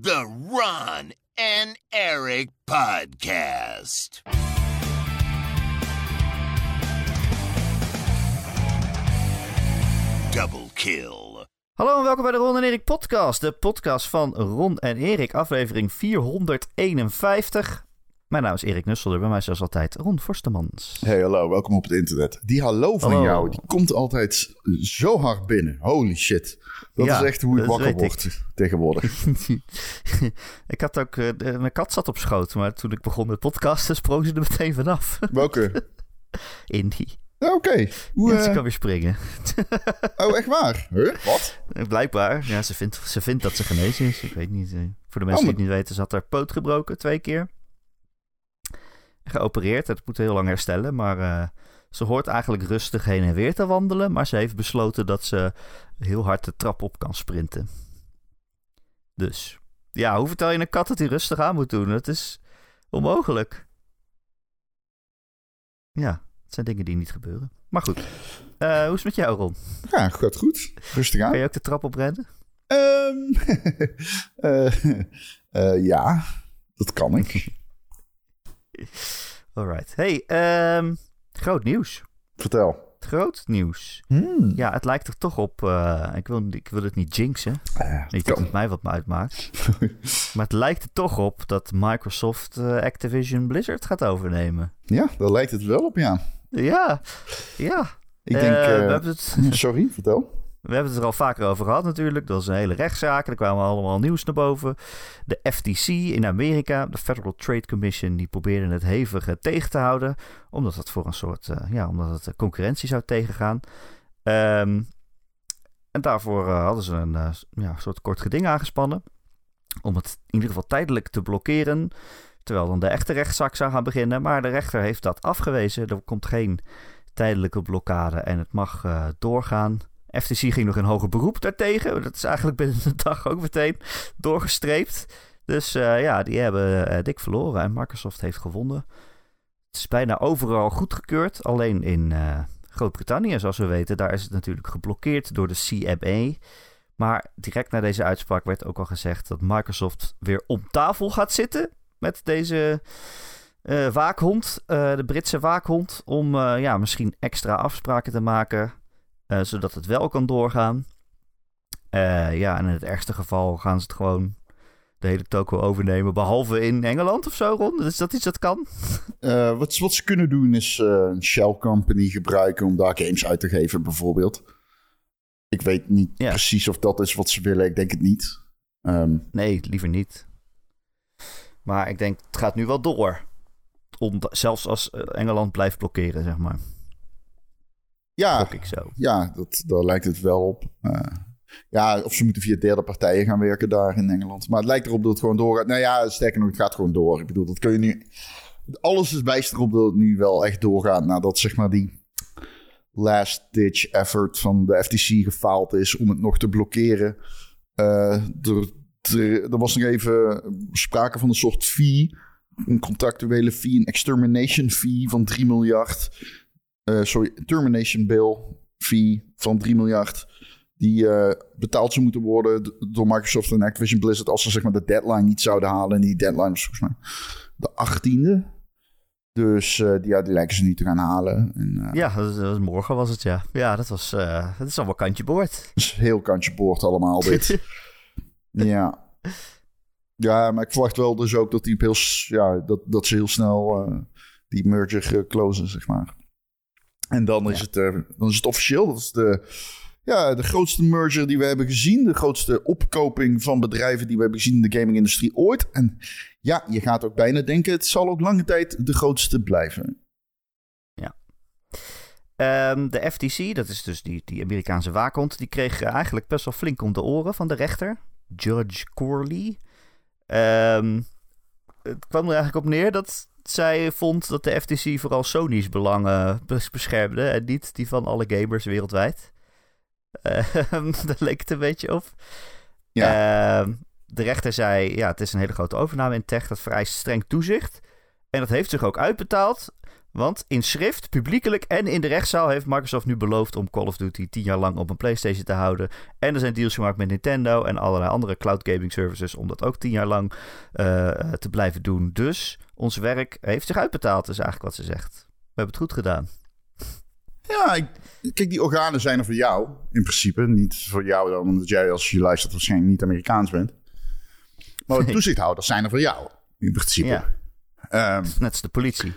The Ron and Eric Podcast. Double kill. Hallo en welkom bij de Ron en Erik podcast. De podcast van Ron en Erik, aflevering 451. Mijn naam is Erik Nusselder, bij mij zoals altijd Ron Forstemans. Hey, hallo, welkom op het internet. Die hallo van Hallo. jou, die komt altijd zo hard binnen. Holy shit. Dat Ja, is echt hoe ik wakker ik. word tegenwoordig. ik had ook, eh, mijn kat zat op schoot, maar toen ik begon met podcasten sprong ze er meteen vanaf. Welke? Indy. Ja, Oké. Hoe, Ja, ze eh, kan weer springen. Oh, echt waar? Huh? Wat? Eh, Blijkbaar, ja, ze vindt, ze vindt dat ze genezen is. Ik weet niet. voor de mensen Oh, die het niet weten, ze had haar poot gebroken twee keer. Geopereerd, het moet heel lang herstellen. Maar eh, ze hoort eigenlijk rustig heen en weer te wandelen. Maar ze heeft besloten dat ze heel hard de trap op kan sprinten. Dus, ja, hoe vertel je een kat dat hij rustig aan moet doen? Dat is onmogelijk. Ja, het zijn dingen die niet gebeuren. Maar goed, Eh, hoe is het met jou, Ron? Ja, gaat goed. Rustig aan. Kan je ook de trap oprennen? Ehm, eh, eh, ja, dat kan ik. Alright. Hey, ehm, groot nieuws. Vertel. Groot nieuws. Hmm. Ja, het lijkt er toch op. eh, ik, wil, ik wil het niet jinxen. Eh, Niet dat het mij wat me uitmaakt. maar het lijkt er toch op dat Microsoft eh, Activision Blizzard gaat overnemen. Ja, daar lijkt het wel op, ja. Ja, ja. Ik denk... eh, we, het, Sorry, vertel. We hebben het er al vaker over gehad natuurlijk. Dat is een hele rechtszaak. Er kwamen allemaal nieuws naar boven. De FTC in Amerika, de Federal Trade Commission, die probeerde het hevig eh, tegen te houden. Omdat het voor een soort, eh, ja, omdat het eh, concurrentie zou tegengaan. Ehm, en daarvoor hadden ze een ja, soort kort geding aangespannen. Om het in ieder geval tijdelijk te blokkeren. Terwijl dan de echte rechtszaak zou gaan beginnen. Maar de rechter heeft dat afgewezen. Er komt geen tijdelijke blokkade en het mag doorgaan. FTC ging nog in hoger beroep daartegen. Dat is eigenlijk binnen een dag ook meteen doorgestreept. Dus eh, ja, die hebben eh, dik verloren en Microsoft heeft gewonnen. Het is bijna overal goedgekeurd. Alleen in eh, Groot-Brittannië, zoals we weten, daar is het natuurlijk geblokkeerd door de CMA. Maar direct na deze uitspraak werd ook al gezegd dat Microsoft weer om tafel gaat zitten met deze waakhond, de Britse waakhond, om ja, misschien extra afspraken te maken, zodat het wel kan doorgaan. Eh, ja, en in het ergste geval gaan ze het gewoon de hele toko overnemen, behalve in Engeland of zo, Ron. Is dat iets dat kan? Eh, wat, wat ze kunnen doen is eh, een shell company gebruiken om daar games uit te geven, bijvoorbeeld. Ik weet niet Ja. precies of dat is wat ze willen. Ik denk het niet. Ehm, Nee, liever niet. Maar ik denk, het gaat nu wel door. Om, zelfs als eh, Engeland blijft blokkeren, zeg maar. Ja, ik zo. ja dat, daar lijkt het wel op. Eh, ja, of ze moeten via derde partijen gaan werken daar in Engeland. Maar het lijkt erop dat het gewoon doorgaat. Nou ja, sterker nog, het gaat gewoon door. Ik bedoel, dat kun je nu... Alles is wijst erop dat het nu wel echt doorgaat. Nadat zeg maar die last-ditch effort van de FTC gefaald is om het nog te blokkeren. Eh, er, er, er was nog even sprake van een soort fee. Een contractuele fee, een extermination fee van 3 miljard. Eh, sorry, termination bill fee van 3 miljard. Die eh, betaald zou moeten worden door Microsoft en Activision Blizzard als ze zeg maar de deadline niet zouden halen. En die deadline was volgens mij de 18e. Dus eh, die, ja, die lijken ze niet te gaan halen. En, Ja, dat is- morgen was het, ja. Ja, dat was... dat is allemaal kantje boord. is heel kantje boord allemaal dit. ja. Ja, maar ik verwacht wel dus ook dat, die heel, ja, dat, dat ze heel snel die merger closen, zeg maar. En dan is, Ja. het, eh, dan is het officieel. Dat is de, ja, de grootste merger die we hebben gezien. De grootste opkoping van bedrijven die we hebben gezien in de gaming-industrie ooit. En ja, je gaat ook bijna denken, het zal ook lange tijd de grootste blijven. Ehm, de FTC, dat is dus die, die Amerikaanse waakhond, die kreeg eigenlijk best wel flink om de oren van de rechter, Judge Corley. Ehm, het kwam er eigenlijk op neer dat zij vond dat de FTC vooral Sony's belangen bes- beschermde en niet die van alle gamers wereldwijd. Ehm, daar leek het een beetje op. Ja. Ehm, de rechter zei, ja, het is een hele grote overname in tech, dat vereist streng toezicht. En dat heeft zich ook uitbetaald. Want in schrift, publiekelijk en in de rechtszaal heeft Microsoft nu beloofd om Call of Duty 10 jaar lang op een PlayStation te houden. En er zijn deals gemaakt met Nintendo en allerlei andere cloud gaming services om dat ook 10 jaar lang uh, te blijven doen. Dus ons werk heeft zich uitbetaald, is eigenlijk wat ze zegt. We hebben het goed gedaan. Ja, ik, kijk, die organen zijn er voor jou in principe. Niet voor jou dan, omdat jij als je luistert waarschijnlijk niet Amerikaans bent. Maar de toezichthouders zijn er voor jou in principe. Ja. Um, Net als de politie.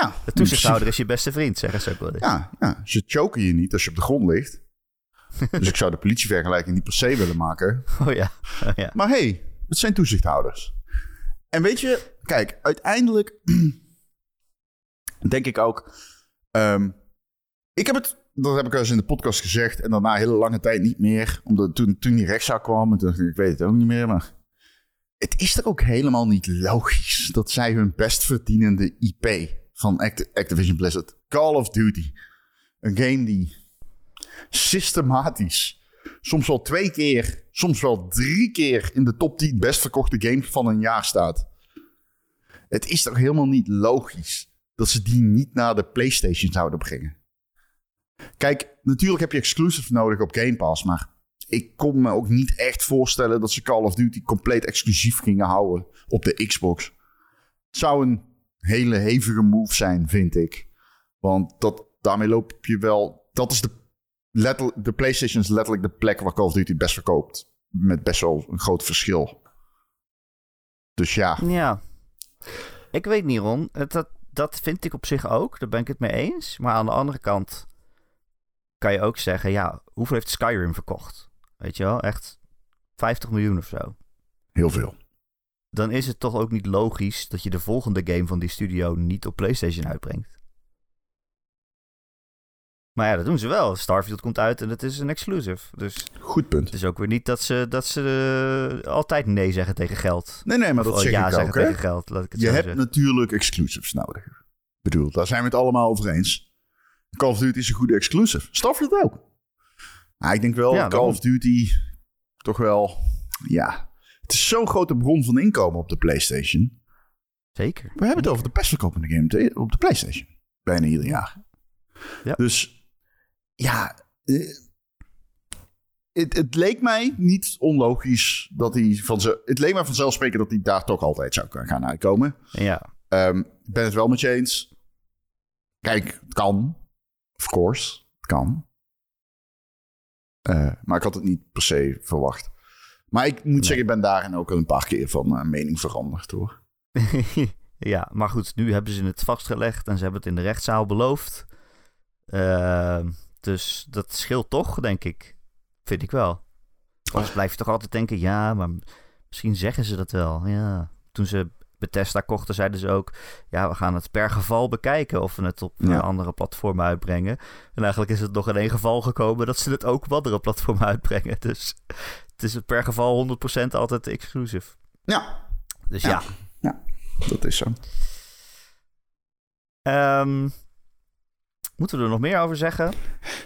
Ja. De toezichthouder is je beste vriend, zeggen ze ook wel eens. Ja, ja, ze choken je niet als je op de grond ligt. dus ik zou de politievergelijking niet per se willen maken. Oh ja. Oh ja. Maar hey, het zijn toezichthouders. En weet je, kijk, uiteindelijk denk ik ook. Um, ik heb het, dat heb ik al eens in de podcast gezegd. En daarna hele lange tijd niet meer. Omdat toen, toen die rechtszaak kwam. En toen, ik weet het ook niet meer. Maar het is toch ook helemaal niet logisch dat zij hun best verdienende IP van Activision Blizzard, Call of Duty, een game die systematisch, soms wel twee keer, soms wel drie keer in de top 10 best verkochte games van een jaar staat. Het is toch helemaal niet logisch dat ze die niet naar de PlayStation zouden brengen. Kijk, natuurlijk heb je exclusives nodig op Game Pass, maar ik kon me ook niet echt voorstellen dat ze Call of Duty compleet exclusief gingen houden op de Xbox. Het zou een hele hevige move zijn, vind ik. Want dat, daarmee loop je wel. Dat is de. de PlayStation is letterlijk de plek waar Call of Duty best verkoopt. Met best wel een groot verschil. Dus ja. Ja. Ik weet niet, Ron. Dat, dat vind ik op zich ook. Daar ben ik het mee eens. Maar aan de andere kant kan je ook zeggen: ja, hoeveel heeft Skyrim verkocht? Weet je wel, echt 50 miljoen of zo. Heel veel. Dan is het toch ook niet logisch dat je de volgende game van die studio niet op PlayStation uitbrengt. Maar ja, dat doen ze wel. Starfield komt uit en het is een exclusive. Dus Goed punt. Het is ook weer niet dat ze, dat ze uh, altijd nee zeggen tegen geld. Nee, nee, maar dat zeg ja ik zeggen ook, tegen geld. Laat ik het je hebt zeggen. natuurlijk exclusives nodig. Ik bedoel, daar zijn we het allemaal over eens. Call of Duty is een goede exclusive. Starfield ook. Maar ik denk wel, Ja, Call of Duty toch wel... Ja, het is zo'n grote bron van inkomen op de PlayStation. Zeker. We hebben het over de best verkopende game op de PlayStation. Bijna ieder jaar. Ja. Dus ja, eh, het, het leek mij niet onlogisch dat hij van ze. Het leek mij vanzelfsprekend dat hij daar toch altijd zou kunnen gaan uitkomen. Ja. Ehm, ik ben het wel met je eens. Kijk, het kan. Of course, het kan. Eh, maar ik had het niet per se verwacht. Maar ik moet zeggen, ik ben daarin ook een paar keer van eh, mening veranderd hoor. ja, maar goed, nu hebben ze het vastgelegd en ze hebben het in de rechtszaal beloofd. Ehm, dus dat scheelt toch, denk ik. Vind ik wel. Anders blijf je toch altijd denken, ja, maar misschien zeggen ze dat wel. Ja. Toen ze Bethesda kochten, zeiden ze ook... ja, we gaan het per geval bekijken of we het op Ja. andere platformen uitbrengen. En eigenlijk is het nog in één geval gekomen... dat ze het ook op andere platformen uitbrengen. Dus is per geval 100% altijd exclusive. Ja, Dus Ja. ja. dat is zo. Ehm, moeten we er nog meer over zeggen?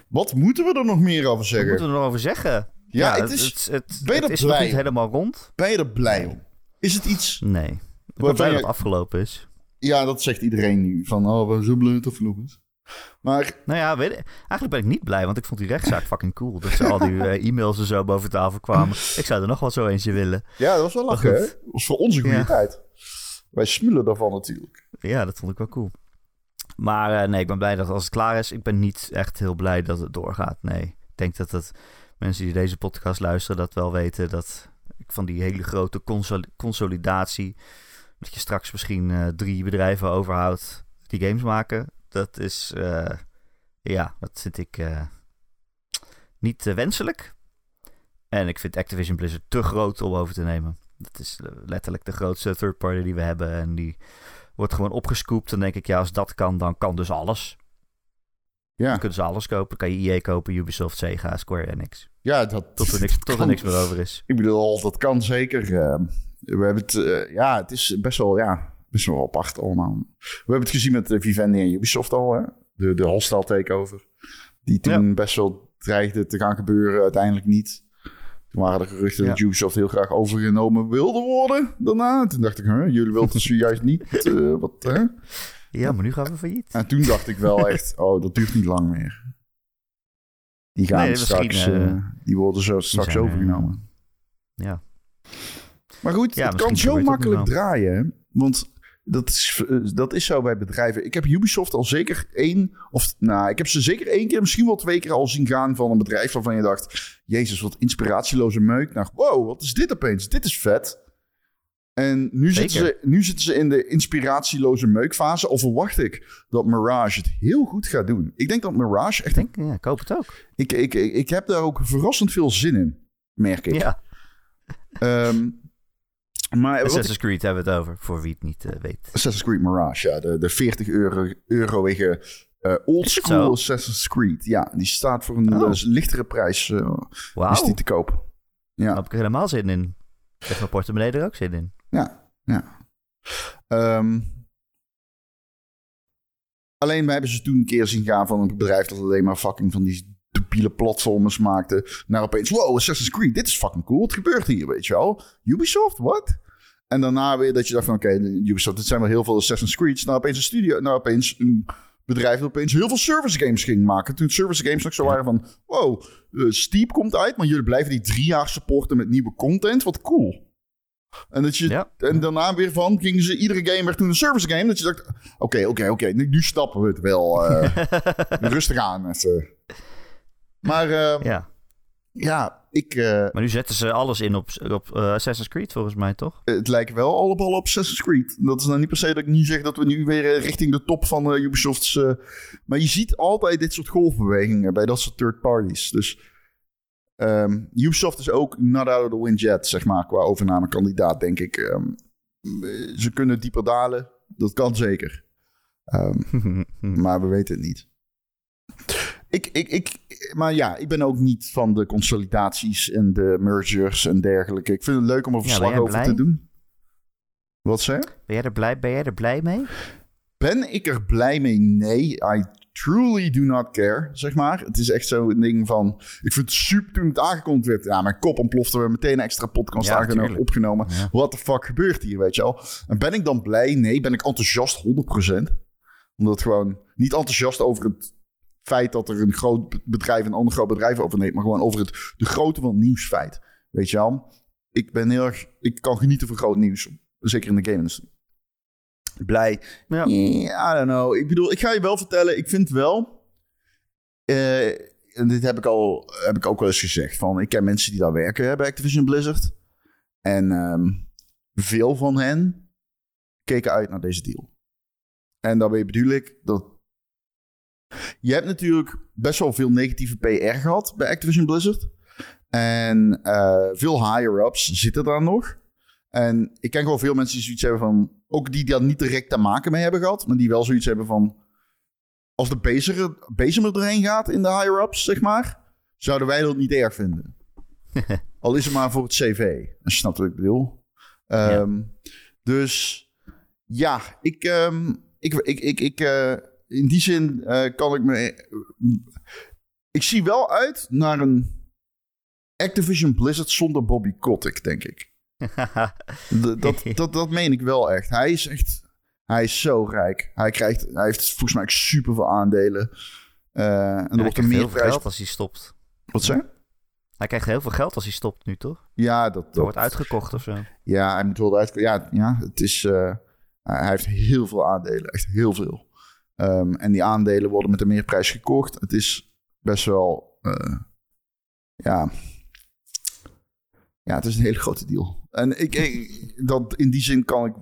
Wat moeten we er nog meer over Wat zeggen? moeten we er nog over zeggen? Ja, het is- Het, het, ben je het is nog blij niet helemaal rond. Ben je er blij om? Is het iets... Nee. Ik ben Waarvan blij je- dat het afgelopen is. Ja, dat zegt iedereen nu. Van, oh, we zijn zo blij of vloekens. Maar Nou ja, weet eigenlijk ben ik niet blij, want ik vond die rechtszaak fucking cool. Dat ze al die eh, e-mails en zo boven tafel kwamen. Ik zou er nog wel zo eentje willen. ja, dat was wel lachen, hè? Dat was voor onze goede Ja. tijd. Wij smullen daarvan natuurlijk. Ja, dat vond ik wel cool. Maar eh, nee, ik ben blij dat als het klaar is. Ik ben niet echt heel blij dat het doorgaat. Nee, ik denk dat het mensen die deze podcast luisteren dat wel weten. Dat ik van die hele grote consol- consolidatie. Dat je straks misschien eh, drie bedrijven overhoudt die games maken. Dat is, eh, ja, dat vind ik eh, niet eh, wenselijk. En ik vind Activision Blizzard te groot om over te nemen. Dat is letterlijk de grootste third party die we hebben. En die wordt gewoon opgescoopt. Dan denk ik, ja, als dat kan, dan kan dus alles. Ja, Dan kunnen ze alles kopen. Dan kan je EA kopen, Ubisoft, Sega, Square Enix. ja dat, Tot er niks, tot er niks meer over is. Ik bedoel, dat kan zeker. we hebben het, ja, het is best wel, ja, best wel apart allemaal. We hebben het gezien met eh, Vivendi en Ubisoft al, hè? De, de hostile takeover. Die toen best wel dreigde te gaan gebeuren, uiteindelijk niet. Toen waren er geruchten dat. Ubisoft heel graag overgenomen wilde worden daarna. Toen dacht ik, huh, jullie wilden ze juist niet. eh, wat, hè? Ja, maar nu gaan we failliet. En toen dacht ik wel echt, oh, dat duurt niet lang meer. Die gaan Nee, straks, eh, die worden zo straks zijn, overgenomen. Ja. Maar goed, Ja, het kan zo het makkelijk draaien. hè. Want dat is, eh, dat is zo bij bedrijven. Ik heb Ubisoft al zeker één, of nou, ik heb ze zeker één keer, misschien wel twee keer al zien gaan van een bedrijf waarvan je dacht: Jezus, wat inspiratieloze meuk. Nou, wow, wat is dit opeens? Dit is vet. En nu zitten, ze, nu zitten ze in de inspiratieloze meukfase. Of verwacht ik dat Mirage het heel goed gaat doen? Ik denk dat Mirage echt. Ik denk, ja, ik hoop het ook. Ik, ik, ik, ik heb daar ook verrassend veel zin in, merk ik. Ja, Ehm, maar Assassin's Creed hebben we het over, voor wie het niet eh, weet. Assassin's Creed Mirage, ja. De, de 40 euro, euroige eh old school? Assassin's Creed. Ja, die staat voor een Oh. eh, lichtere prijs. is die te koop. daar Ja, heb ik er helemaal zin in. Heeft mijn portemonnee er ook zin in. ja, ja. Ehm, alleen we hebben ze toen een keer zien gaan van een bedrijf dat alleen maar fucking van die debiele platformers maakte. Naar opeens, wow, Assassin's Creed, dit is fucking cool. Wat gebeurt hier, weet je wel? Ubisoft, wat? En daarna weer dat je dacht van, oké, Ubisoft, dit zijn wel heel veel Assassin's Creeds. Nou, opeens een studio, nou, opeens een bedrijf dat opeens heel veel service games ging maken. Toen service games nog zo waren van, wow, eh, Steep komt uit, maar jullie blijven die drie jaar supporten met nieuwe content. Wat cool. En, dat je, Ja. en daarna weer van, gingen ze, iedere game werd toen een service game. Dat je dacht, oké, oké, oké, nu, nu snappen we het wel. eh, rustig aan. Even. Maar eh, ja. Ja, ik, eh, maar nu zetten ze alles in op, op eh, Assassin's Creed volgens mij, toch? het lijkt wel allemaal op Assassin's Creed. Dat is nou niet per se dat ik nu zeg dat we nu weer richting de top van Ubisoft's... maar je ziet altijd dit soort golfbewegingen bij dat soort third parties. Dus ehm, Ubisoft is ook not out of the wind yet, zeg maar, qua overnamekandidaat, denk ik. Ehm, ze kunnen dieper dalen, dat kan zeker. Ehm, maar we weten het niet. Ik, ik, ik, maar ja, ik ben ook niet van de consolidaties en de mergers en dergelijke. Ik vind het leuk om er verslag over blij? te doen. Wat zeg? Ben jij, er blij, ben jij er blij mee? Ben ik er blij mee? Nee. I truly do not care, zeg maar. Het is echt zo'n ding van... Ik vind het super toen het aangekondigd werd. Ja, mijn kop ontplofte. We meteen een extra podcast Ja, aangenomen, opgenomen. Ja. What the fuck gebeurt hier, weet je wel? En ben ik dan blij? Nee. Ben ik enthousiast? 100%. Omdat gewoon... Niet enthousiast over het feit dat er een groot bedrijf een ander groot bedrijf overneemt. Maar gewoon over het, de grootte van het nieuwsfeit. Weet je wel? Ik ben heel erg... Ik kan genieten van groot nieuws. Zeker in de game-industrie. Blij. Ja. I don't know. Ik bedoel, ik ga je wel vertellen. Ik vind wel... eh, en dit heb ik, al, heb ik ook wel eens gezegd. Van, ik ken mensen die daar werken hè, bij Activision Blizzard. En ehm, veel van hen keken uit naar deze deal. En daarmee bedoel ik dat... Je hebt natuurlijk best wel veel negatieve PR gehad bij Activision Blizzard. En eh, veel higher-ups zitten daar nog. En ik ken gewoon veel mensen die zoiets hebben van... Ook die daar niet direct te maken mee hebben gehad. Maar die wel zoiets hebben van... Als de bezem bezem er doorheen gaat in de higher-ups, zeg maar... Zouden wij dat niet erg vinden. Al is het maar voor het cv. Als je snapt wat ik bedoel. Ehm, Dus ja, ik... ehm, ik, ik, ik, ik eh, in die zin eh, kan ik me... ik zie wel uit naar een Activision Blizzard zonder Bobby Kotick, denk ik. Dat, dat, dat meen ik wel echt. Hij is echt... Hij is zo rijk. Hij, krijgt, hij heeft volgens mij super veel aandelen. Eh, en er wordt er meer heel veel prijs... geld als hij stopt. Wat zeg je? Hij krijgt heel veel geld als hij stopt nu, toch? Ja, dat, wordt uitgekocht of zo. Ja, hij moet wel eruit. Ja, ja, het is. eh, hij heeft heel veel aandelen, echt heel veel. Ehm, en die aandelen worden met een meerprijs gekocht. Het is best wel. eh, ja. Ja, het is een hele grote deal. En ik, ik, dat, in die zin kan ik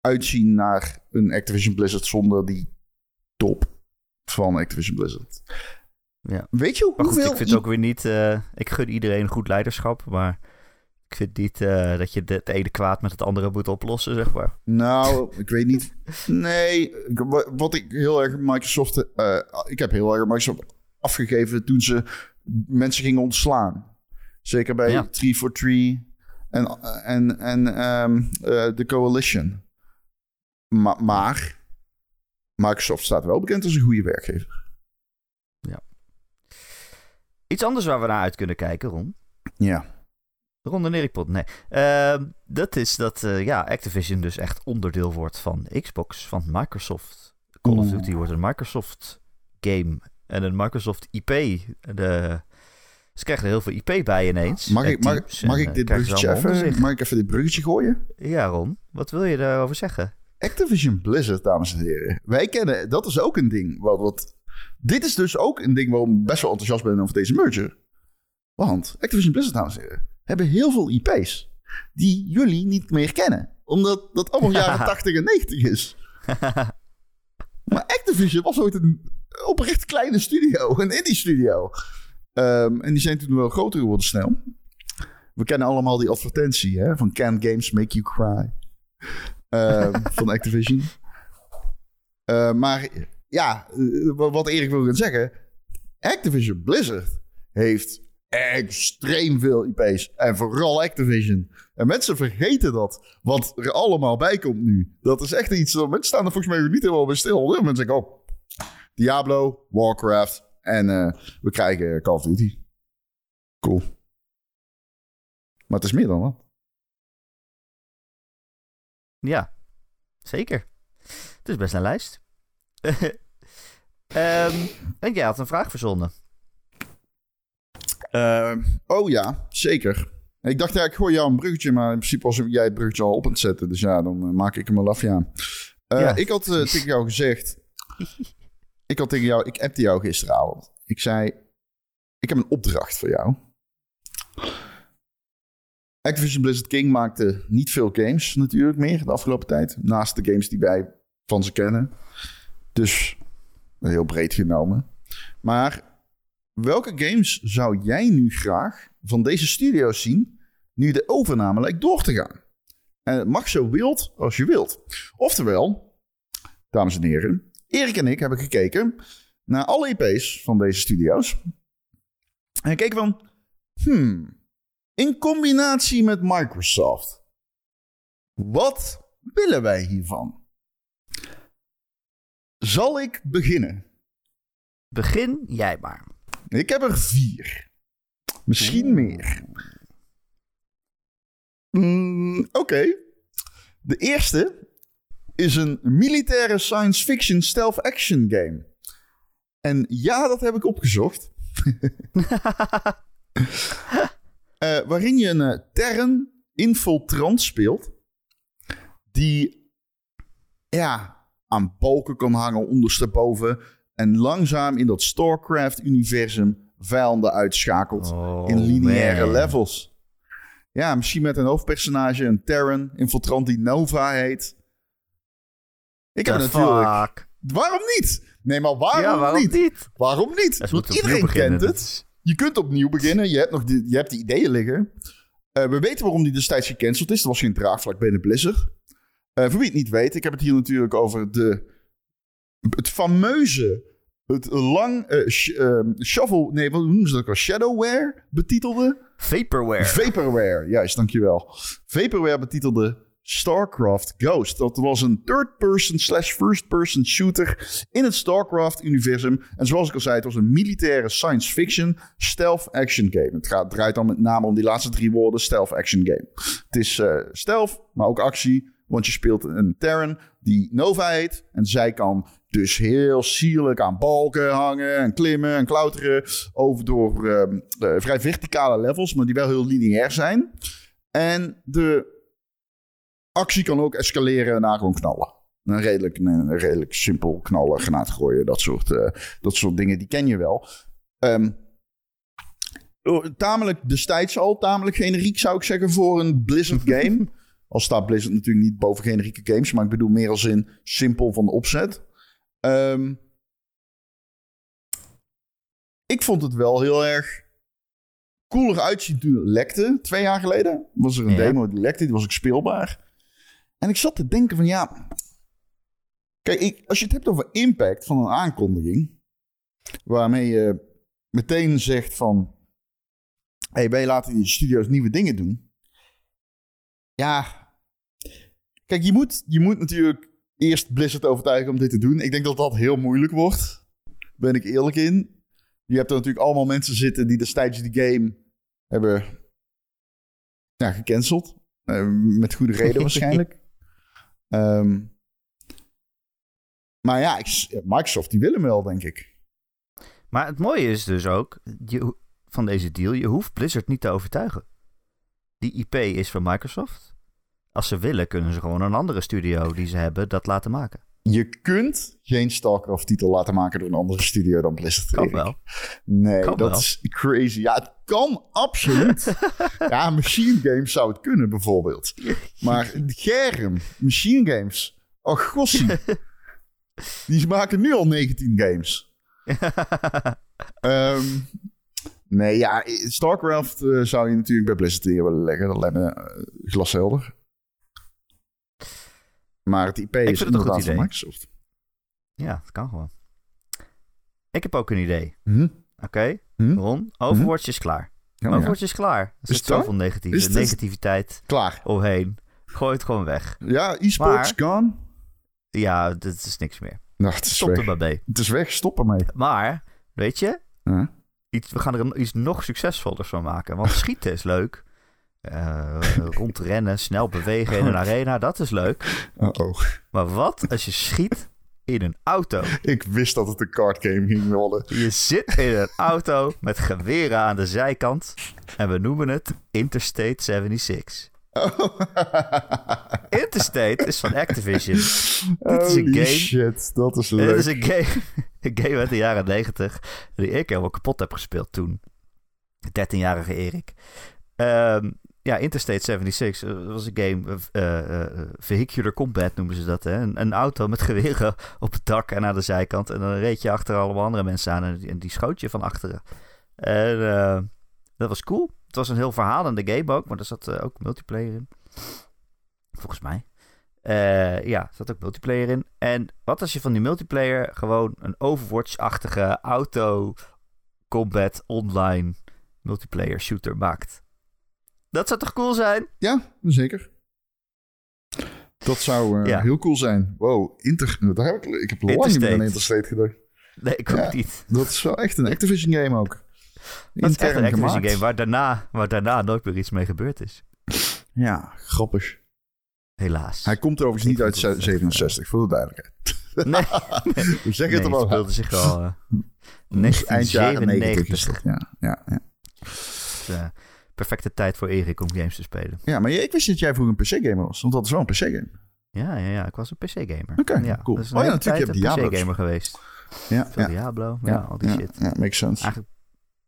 uitzien naar een Activision Blizzard zonder die top van Activision Blizzard. Ja. Weet je goed, hoeveel... ik vind ook weer niet... eh, ik gun iedereen goed leiderschap, maar... Ik vind niet eh, dat je het ene kwaad met het andere moet oplossen, zeg maar. Nou, ik weet niet. Nee, wat ik heel erg Microsoft. eh, ik heb heel erg Microsoft afgegeven toen ze mensen gingen ontslaan. Zeker bij Ja. 343 en, en, en ehm, eh, de Coalition. Ma- maar Microsoft staat wel bekend als een goede werkgever. Iets anders waar we naar uit kunnen kijken, Ron. Ja. Ron en Erik Pot, nee. Ehm, dat is dat uh, ja, Activision dus echt onderdeel wordt van Xbox, van Microsoft. Call of Duty wordt een Microsoft game en een Microsoft IP. De, ze krijgen er heel veel IP bij ineens. Mag ik, mag, mag ik dit bruggetje even, mag ik even dit bruggetje gooien? Ja, Ron. Wat wil je daarover zeggen? Activision Blizzard, dames en heren. Wij kennen, dat is ook een ding. Wat, wat, dit is dus ook een ding waarom ik best wel enthousiast ben over deze merger. Want Activision Blizzard, dames en heren, hebben heel veel IP's die jullie niet meer kennen. Omdat dat allemaal jaren 80 en 90 is. maar Activision was ooit een oprecht kleine studio, een indie studio. Um, en die zijn toen wel groter geworden snel. We kennen allemaal die advertentie hè, van Can Games Make You Cry. Uh, van Activision. Uh, maar ja, uh, wat Erik wil gaan zeggen. Activision Blizzard heeft extreem veel IP's. En vooral Activision. En mensen vergeten dat. Wat er allemaal bij komt nu. Dat is echt iets. Mensen staan er volgens mij niet helemaal bij stil. Mensen zeggen: oh, Diablo, Warcraft. En uh, we krijgen Call of Duty. Cool. Maar het is meer dan wat. Ja, zeker. Het is best een lijst. um, en jij had een vraag verzonnen. Uh, oh ja, zeker. Ik dacht, ja, ik gooi jou een bruggetje, maar in principe was jij het bruggetje al op aan het zetten. Dus ja, dan uh, maak ik hem wel af, ja. Uh, ja. Ik had tegen jou gezegd... ik had tegen jou... Ik appte jou gisteravond. Ik zei... Ik heb een opdracht voor jou. Activision Blizzard King maakte niet veel games natuurlijk meer de afgelopen tijd. Naast de games die wij van ze kennen. Dus heel breed genomen. Maar welke games zou jij nu graag van deze studio's zien nu de overname lijkt door te gaan? En het mag zo wild als je wilt. Oftewel, dames en heren, Erik en ik hebben gekeken naar alle IP's van deze studio's. En keken van, hmm, in combinatie met Microsoft, wat willen wij hiervan? Zal ik beginnen? Begin jij maar. Ik heb er vier. Misschien meer. Mm, Oké. De eerste is een militaire science fiction stealth action game. En ja, dat heb ik opgezocht. uh, waarin je een uh, Terran infiltrant speelt. Die ja, aan balken kan hangen ondersteboven en langzaam in dat StarCraft-universum vijanden uitschakelt oh, in lineaire levels. Ja, misschien met een hoofdpersonage, een Terran, infiltrant die Nova heet. Ik heb natuurlijk... Waarom niet? Nee, maar waarom, ja, waarom niet? niet? Waarom niet? Want iedereen kent het. Je kunt opnieuw beginnen. Je hebt, nog de, je hebt de ideeën liggen. Uh, we weten waarom die destijds gecanceld is. Er was geen draagvlak binnen Blizzard. Uh, voor wie het niet weet, ik heb het hier natuurlijk over de het fameuze, het lang uh, sh, uh, shovel, nee, wat noemen ze dat ook al? Shadowware betitelde? Vaporware. Vaporware, juist, dankjewel. Vaporware betitelde StarCraft Ghost. Dat was een third-person slash first-person shooter in het StarCraft-universum. En zoals ik al zei, het was een militaire science fiction stealth action game. Het gaat, draait dan met name om die laatste drie woorden, stealth action game. Het is uh, stealth, maar ook actie. Want je speelt een Terran die Nova heet. En zij kan dus heel sierlijk aan balken hangen en klimmen en klauteren. Over door uh, vrij verticale levels, maar die wel heel lineair zijn. En de actie kan ook escaleren naar gewoon knallen. Een redelijk, een redelijk simpel knallen, granaat gooien, dat soort, uh, dat soort dingen, die ken je wel. Um, tamelijk destijds al, tamelijk generiek zou ik zeggen voor een Blizzard game. Al staat Blizzard natuurlijk niet boven generieke games, maar ik bedoel meer als in simpel van de opzet. Um, ik vond het wel heel erg cooler uitzien toen het lekte. Twee jaar geleden was er een ja. demo die lekte, die was ook speelbaar. En ik zat te denken van ja... Kijk, ik, als je het hebt over impact van een aankondiging... waarmee je meteen zegt van... Hé, hey, wij laten die studio's nieuwe dingen doen. Ja... Kijk, je moet, je moet natuurlijk eerst Blizzard overtuigen om dit te doen. Ik denk dat dat heel moeilijk wordt. Ben ik eerlijk in. Je hebt er natuurlijk allemaal mensen zitten die destijds die game hebben ja, gecanceld. Eh, met goede reden waarschijnlijk. Ehm, maar ja, ik- Microsoft die willen wel, denk ik. Maar het mooie is dus ook je, van deze deal, je hoeft Blizzard niet te overtuigen. Die IP is van Microsoft. Als ze willen, kunnen ze gewoon een andere studio die ze hebben dat laten maken. Je kunt geen StarCraft-titel laten maken door een andere studio dan Blizzard. Kan wel. Nee, Kan dat wel. is crazy. Ja, het kan absoluut. ja, Machine Games zou het kunnen, bijvoorbeeld. Maar Germ, Machine Games. Oh, gossie. Die maken nu al 19 games. Ehm, nee, ja, StarCraft eh, zou je natuurlijk bij Blizzard willen leggen. Dat lijkt me eh, glashelder. Maar het IP is een goed van idee. Microsoft. ja, dat kan gewoon. Ik heb ook een idee. Hm? Oké, Hm? Ron, Overwatch is klaar. Ja. Overwatch is klaar. Er Is zit het waar? zoveel negatieve, Is negativiteit Klaar. omheen. Gooi het gewoon weg. Ja, e-sports gone. Ja, dit is niks meer. Nou, het is Stop er weg. maar mee. Het is weg, stop ermee. Maar, weet je, Ja. iets, we gaan er iets nog succesvollers van maken. Want schieten is leuk. Eh, rondrennen, snel bewegen in een arena, dat is leuk. Uh-oh. Maar wat als je schiet in een auto? Ik wist dat het een card game ging worden. Je zit in een auto met geweren aan de zijkant. En we noemen het Interstate 76. Interstate is van Activision. Dit is een game. shit, dat is Dit leuk. is een game, een game uit de jaren 90 die ik helemaal kapot heb gespeeld toen. 13-jarige Erik. Ehm, ja, Interstate 76 eh, was een game, eh, eh, vehicular combat noemen ze dat. Hè? Een, een auto met geweren op het dak en aan de zijkant. En dan reed je achter allemaal andere mensen aan en die, schoot je van achteren. En dat was cool. Het was een heel verhaal in de game ook, maar er zat ook multiplayer in. Volgens mij. Ja, er zat ook multiplayer in. En wat als je van die multiplayer gewoon een Overwatch-achtige auto combat online multiplayer shooter maakt? Dat zou toch cool zijn? Ja, zeker. Dat zou eh, Ja. heel cool zijn. Wow, Inter... Daar heb ik, ik heb lang niet meer aan Interstate. Gedacht. Nee, ik ook Ja. niet. Dat is wel echt een Activision game ook. Dat is echt een Activision gemaakt. game waar daarna, waar daarna nooit meer iets mee gebeurd is. Ja, grappig. Helaas. Hij komt overigens Ik niet uit vond het 67, voor de duidelijkheid. Nee, We zeggen nee, het er speelde zich al eh, Eind jaren 90 is 1997. dat, ja. Ja, ja. Dus, eh, perfecte tijd voor Erik om games te spelen. ja, maar ik wist dat jij vroeger een PC-gamer was. Want dat is wel een PC-game. Ja, ja, ja, ik was een PC-gamer. Oké, ja, cool. Oh ja, natuurlijk, je hebt een PC-gamer geweest. Ja, Veel ja. Diablo, ja, al die shit. Ja, makes sense. Eigenlijk,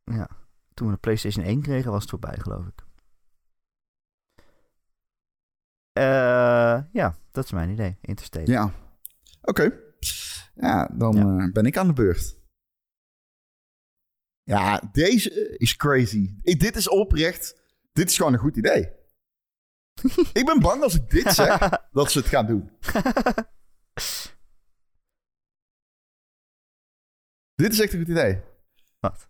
ja, toen we de PlayStation 1 kregen, was het voorbij, geloof ik. Eh, ja, dat is mijn idee. Interstate. Ja. Oké. Ja, dan Ja. eh, ben ik aan de beurt. Ja, deze is crazy. Ik, dit is oprecht. Dit is gewoon een goed idee. ik ben bang als ik dit zeg, dat ze het gaan doen. Dit is echt een goed idee. Wat?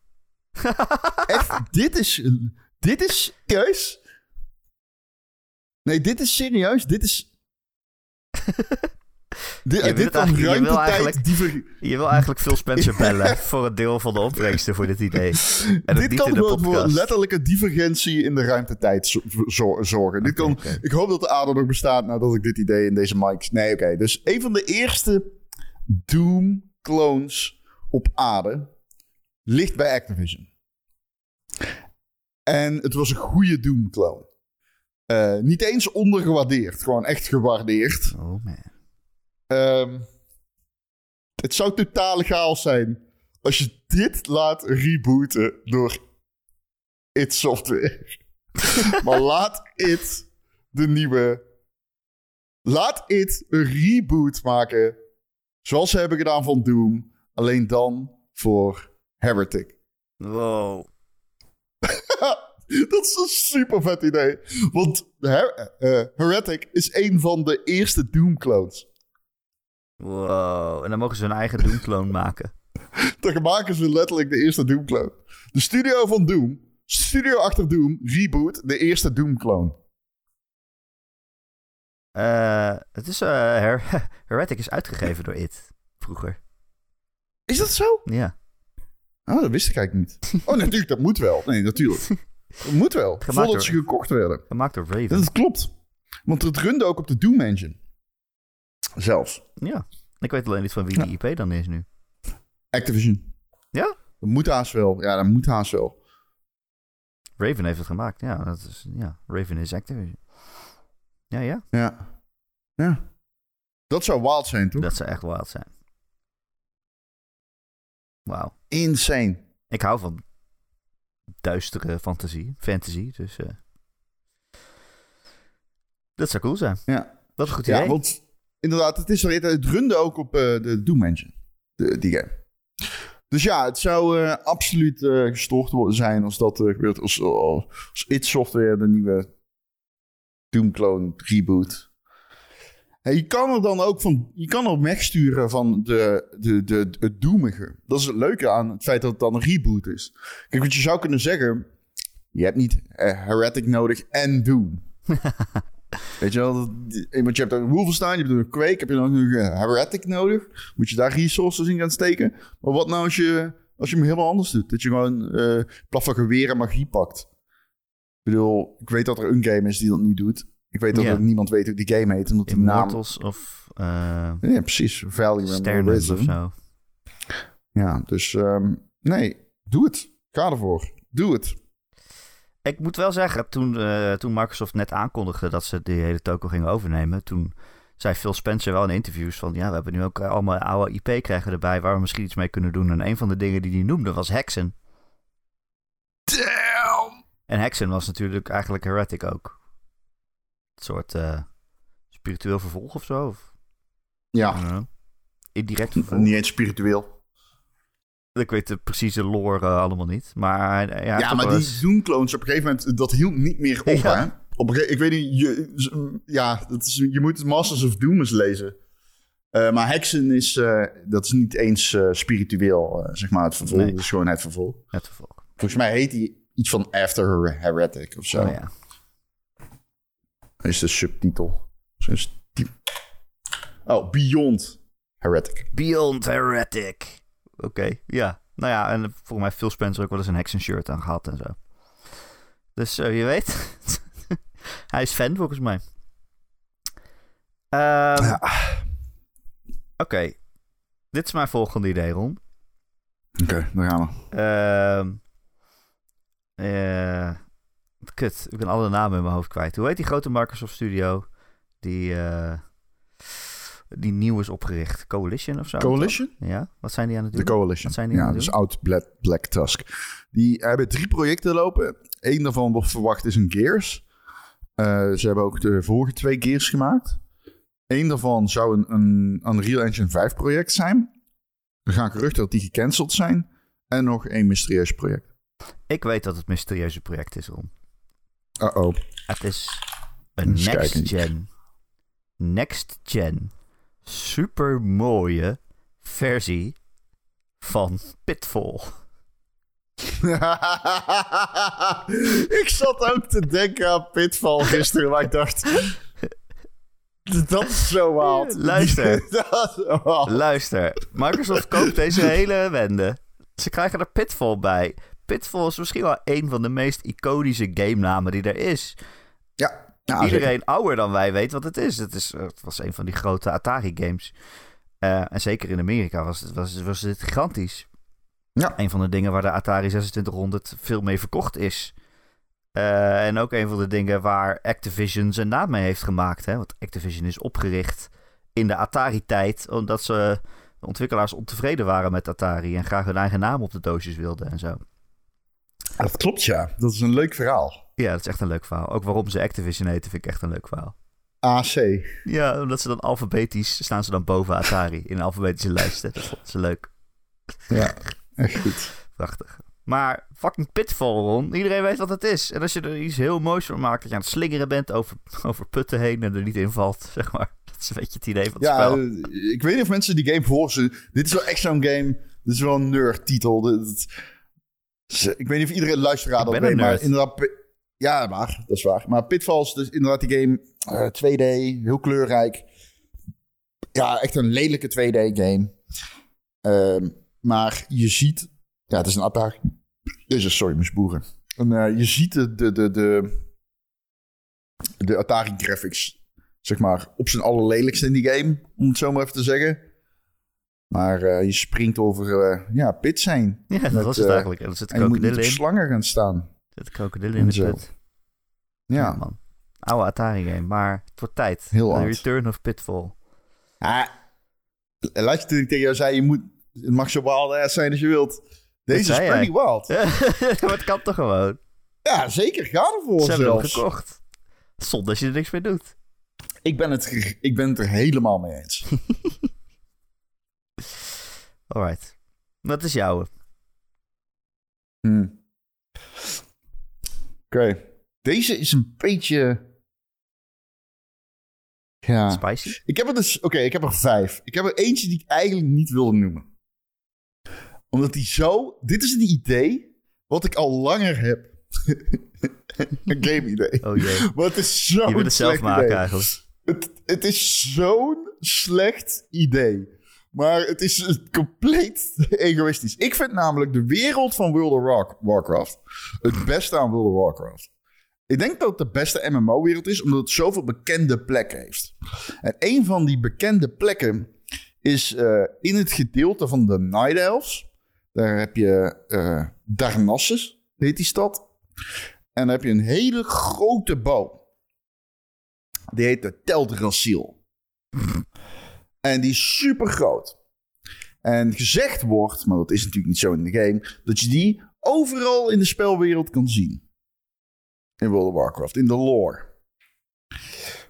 Echt, dit is... Dit is serieus? Nee, dit is serieus. Dit is... Dit, wil dit het je wil ruimtetijd eigenlijk- diver- Je wil eigenlijk Phil Spencer bellen voor een deel van de opbrengsten voor dit idee. En het dit kan gewoon voor letterlijke divergentie in de ruimtetijd zo- zo- zorgen. dit kan. Ik hoop dat de aarde nog bestaat nadat ik dit idee in deze mics... Nee, oké. Dus een van de eerste Doom-clones op aarde ligt bij Activision. En het was een goede Doom-clone. Eh, niet eens ondergewaardeerd, gewoon echt gewaardeerd. Oh man. Ehm, het zou totale chaos zijn als je dit laat rebooten door It Software. maar laat It de nieuwe... Laat It een reboot maken zoals ze hebben gedaan van Doom. Alleen dan voor Heretic. Wow. Dat is een super vet idee. Want Her- eh, Heretic is een van de eerste Doom-clones. Wow. En dan mogen ze hun eigen Doom-clone maken. Dan maken ze letterlijk de eerste Doom-clone. De studio van Doom, studio achter Doom, reboot de eerste Doom-clone. Eh, het is, eh, Her- Heretic is uitgegeven door It. Vroeger. Is dat zo? Ja. Oh, dat wist ik eigenlijk niet. Oh, natuurlijk, dat moet wel. Nee, natuurlijk. Dat moet wel. Gemaakt voordat door- ze gekocht werden. Gemaakt door Raven. Dat klopt. Want het runde ook op de Doom Engine. Zelfs. Ja. Ik weet alleen niet van wie die IP dan is nu. Activision. Ja? Dat moet haast wel. Ja, dat moet haast wel. Raven heeft het gemaakt. Ja, dat is, ja. Raven is Activision. Ja, ja. Ja. Ja. Dat zou wild zijn, toch? Dat zou echt wild zijn. Wauw. Insane. Ik hou van duistere fantasie, fantasy, dus eh, dat zou cool zijn. Ja. Dat is een goed Ja, idee. want inderdaad, het, is, er- het runde ook op eh, de Doom Engine. Die game. Dus ja, het zou eh, absoluut eh, gestoord worden zijn als dat gebeurt. Als, als id Software de nieuwe Doom clone reboot. Je kan er dan ook van, je kan er wegsturen van de, de, de, het doemige. Dat is het leuke aan het feit dat het dan een reboot is. Kijk, wat je zou kunnen zeggen, je hebt niet Heretic nodig en Doom. Weet je wel, dat- want je hebt een Wolfenstein, je hebt een Quake, heb je dan nog een Heretic nodig? Moet je daar resources in gaan steken? Maar wat nou als je, als je hem helemaal anders doet? Dat je gewoon eh in plaats van geweer en magie pakt. Ik bedoel, ik weet dat er een game is die dat nu doet. Ik weet dat er niemand weet hoe die game heet. Omdat die naam... Immortals of uh, Ja, precies. Horizon. of zo. Ja, dus ehm, nee, doe het. Ga ervoor. Doe het. Ik moet wel zeggen, toen, eh, toen Microsoft net aankondigde dat ze die hele toko gingen overnemen, toen zei Phil Spencer wel in interviews van, ja, we hebben nu ook allemaal oude IP krijgen erbij waar we misschien iets mee kunnen doen. En een van de dingen die hij noemde was Hexen. Damn! En Hexen was natuurlijk eigenlijk Heretic ook. Een soort eh, spiritueel vervolg of zo. Of, Ja. Indirect vervolg. niet eens spiritueel. Ik weet de precieze lore eh, allemaal niet. Maar Ja, ook maar die Doom-clones op een gegeven moment, dat hield niet meer op, Ja. hè? Op een ik weet niet, je, ja, dat is, je moet Masters of Doom eens lezen. Eh, maar Hexen is, eh, dat is niet eens spiritueel, zeg maar, het vervolg. Nee. Het is gewoon het vervolg. het vervolg. Volgens mij heet hij iets van After Heretic of zo. Oh, ja. Is de subtitel. Oh, Beyond Heretic. Beyond Heretic. Oké, ja. Nou ja, en volgens mij heeft Phil Spencer ook wel eens een Hexen shirt aan gehad en zo. Dus eh, je weet. Hij is fan volgens mij. Ehm, Ja. Oké. Dit is mijn volgende idee, Ron. Oké, daar gaan we. Ehm eh, kut, ik ben alle namen in mijn hoofd kwijt. Hoe heet die grote Microsoft Studio die, eh, die nieuw is opgericht? Coalition of zo? Coalition? Ja, wat zijn die aan het De doen? Coalition. Wat zijn die aan ja, het dus oud Black, Black Tusk. Die hebben drie projecten lopen. Eén daarvan wordt verwacht is een Gears. Eh, ze hebben ook de vorige twee Gears gemaakt. Eén daarvan zou een, een Unreal Engine 5 project zijn. Er gaan geruchten dat die gecanceld zijn. En nog één mysterieus project. Ik weet dat het mysterieuze project is, Ron. Uh-oh. Het is een next-gen, next-gen, super mooie versie van Pitfall. ik zat ook te denken aan Pitfall gisteren, maar ik dacht... Dat is zo wild. Luister. Wild. Luister, Microsoft koopt deze hele wende. Ze krijgen er Pitfall bij. Pitfall is misschien wel een van de meest iconische game namen die er is. Ja, ja Iedereen ouder dan wij weet wat het is. Het, is, het was een van die grote Atari-games. Eh, en zeker in Amerika was het, was, was het gigantisch. Ja. Een van de dingen waar de Atari 2600 veel mee verkocht is. Eh, en ook een van de dingen waar Activision zijn naam mee heeft gemaakt. Hè? Want Activision is opgericht in de Atari-tijd. Omdat ze de ontwikkelaars ontevreden waren met Atari. En graag hun eigen naam op de doosjes wilden en zo. Dat klopt, ja. Dat is een leuk verhaal. Ja, dat is echt een leuk verhaal. Ook waarom ze Activision heten vind ik echt een leuk verhaal. AC. Ja, omdat ze dan alfabetisch staan ze dan boven Atari in een alfabetische lijsten. Dat ze leuk. Ja, echt goed. Prachtig. Maar fucking Pitfall, Ron. Iedereen weet wat het is. En als je er iets heel moois van maakt, dat je aan het slingeren bent over, over putten heen en er niet in valt, zeg maar. Dat is een beetje het idee van het Ja, spel. eh, ik weet niet of mensen die game ze. Dit is wel echt zo'n game. Dit is wel een. Dit- dit- ze- Ik weet niet of iedereen luisteraar dat weet, maar nerd. inderdaad. Ja, maar dat is waar. Maar Pitfall is dus inderdaad die game. eh, 2D, heel kleurrijk. Ja, echt een lelijke 2D-game. Ehm, maar je ziet. Ja, het is een Atari. Deze, sorry, mijn spoeren. En, eh, je ziet de, de, de, de, de Atari graphics, zeg maar, op zijn allerlelijkste in die game, om het zo maar even te zeggen. Maar eh, je springt over eh, ja, pits heen. Ja, dat Met, was het eigenlijk. En er zitten moet krokodillen in. slangen gaan staan. Zitten krokodillen in de put. Ja, Ja. man. Oude Atari game, maar het wordt tijd. Heel The oud. Return of Pitfall. Ah, luister toen ik tegen jou zei, je moet, het mag zo wild ass zijn als je wilt. Deze is pretty wild. maar het kan toch gewoon? Ja, zeker. Ga ervoor Ze hebben hem zelfs. gekocht. Zonder dat je er niks mee doet. Ik ben, het, ik ben het er helemaal mee eens. Alright. Wat is jouwe? Hm. Oké. Deze is een beetje... Ja. Spicy? Ik heb er dus... Oké, ik heb er vijf. Ik heb er eentje die ik eigenlijk niet wilde noemen. Omdat die zo... Dit is een idee wat ik al langer heb. een game idee. Oh jee. Maar het is zo'n Je wil het zelf maken idee. eigenlijk. Het, het is zo'n slecht idee. Maar het is compleet egoïstisch. Ik vind namelijk de wereld van World of War- Warcraft het beste aan World of Warcraft. Ik denk dat het de beste MMO-wereld is, omdat het zoveel bekende plekken heeft. En een van die bekende plekken is eh, in het gedeelte van de Night Elves. Daar heb je eh Darnassus, heet die stad. En dan heb je een hele grote boom. Die heet de Teldrassil. En die is super groot. En gezegd wordt, maar dat is natuurlijk niet zo in de game, dat je die overal in de spelwereld kan zien. In World of Warcraft, in de lore.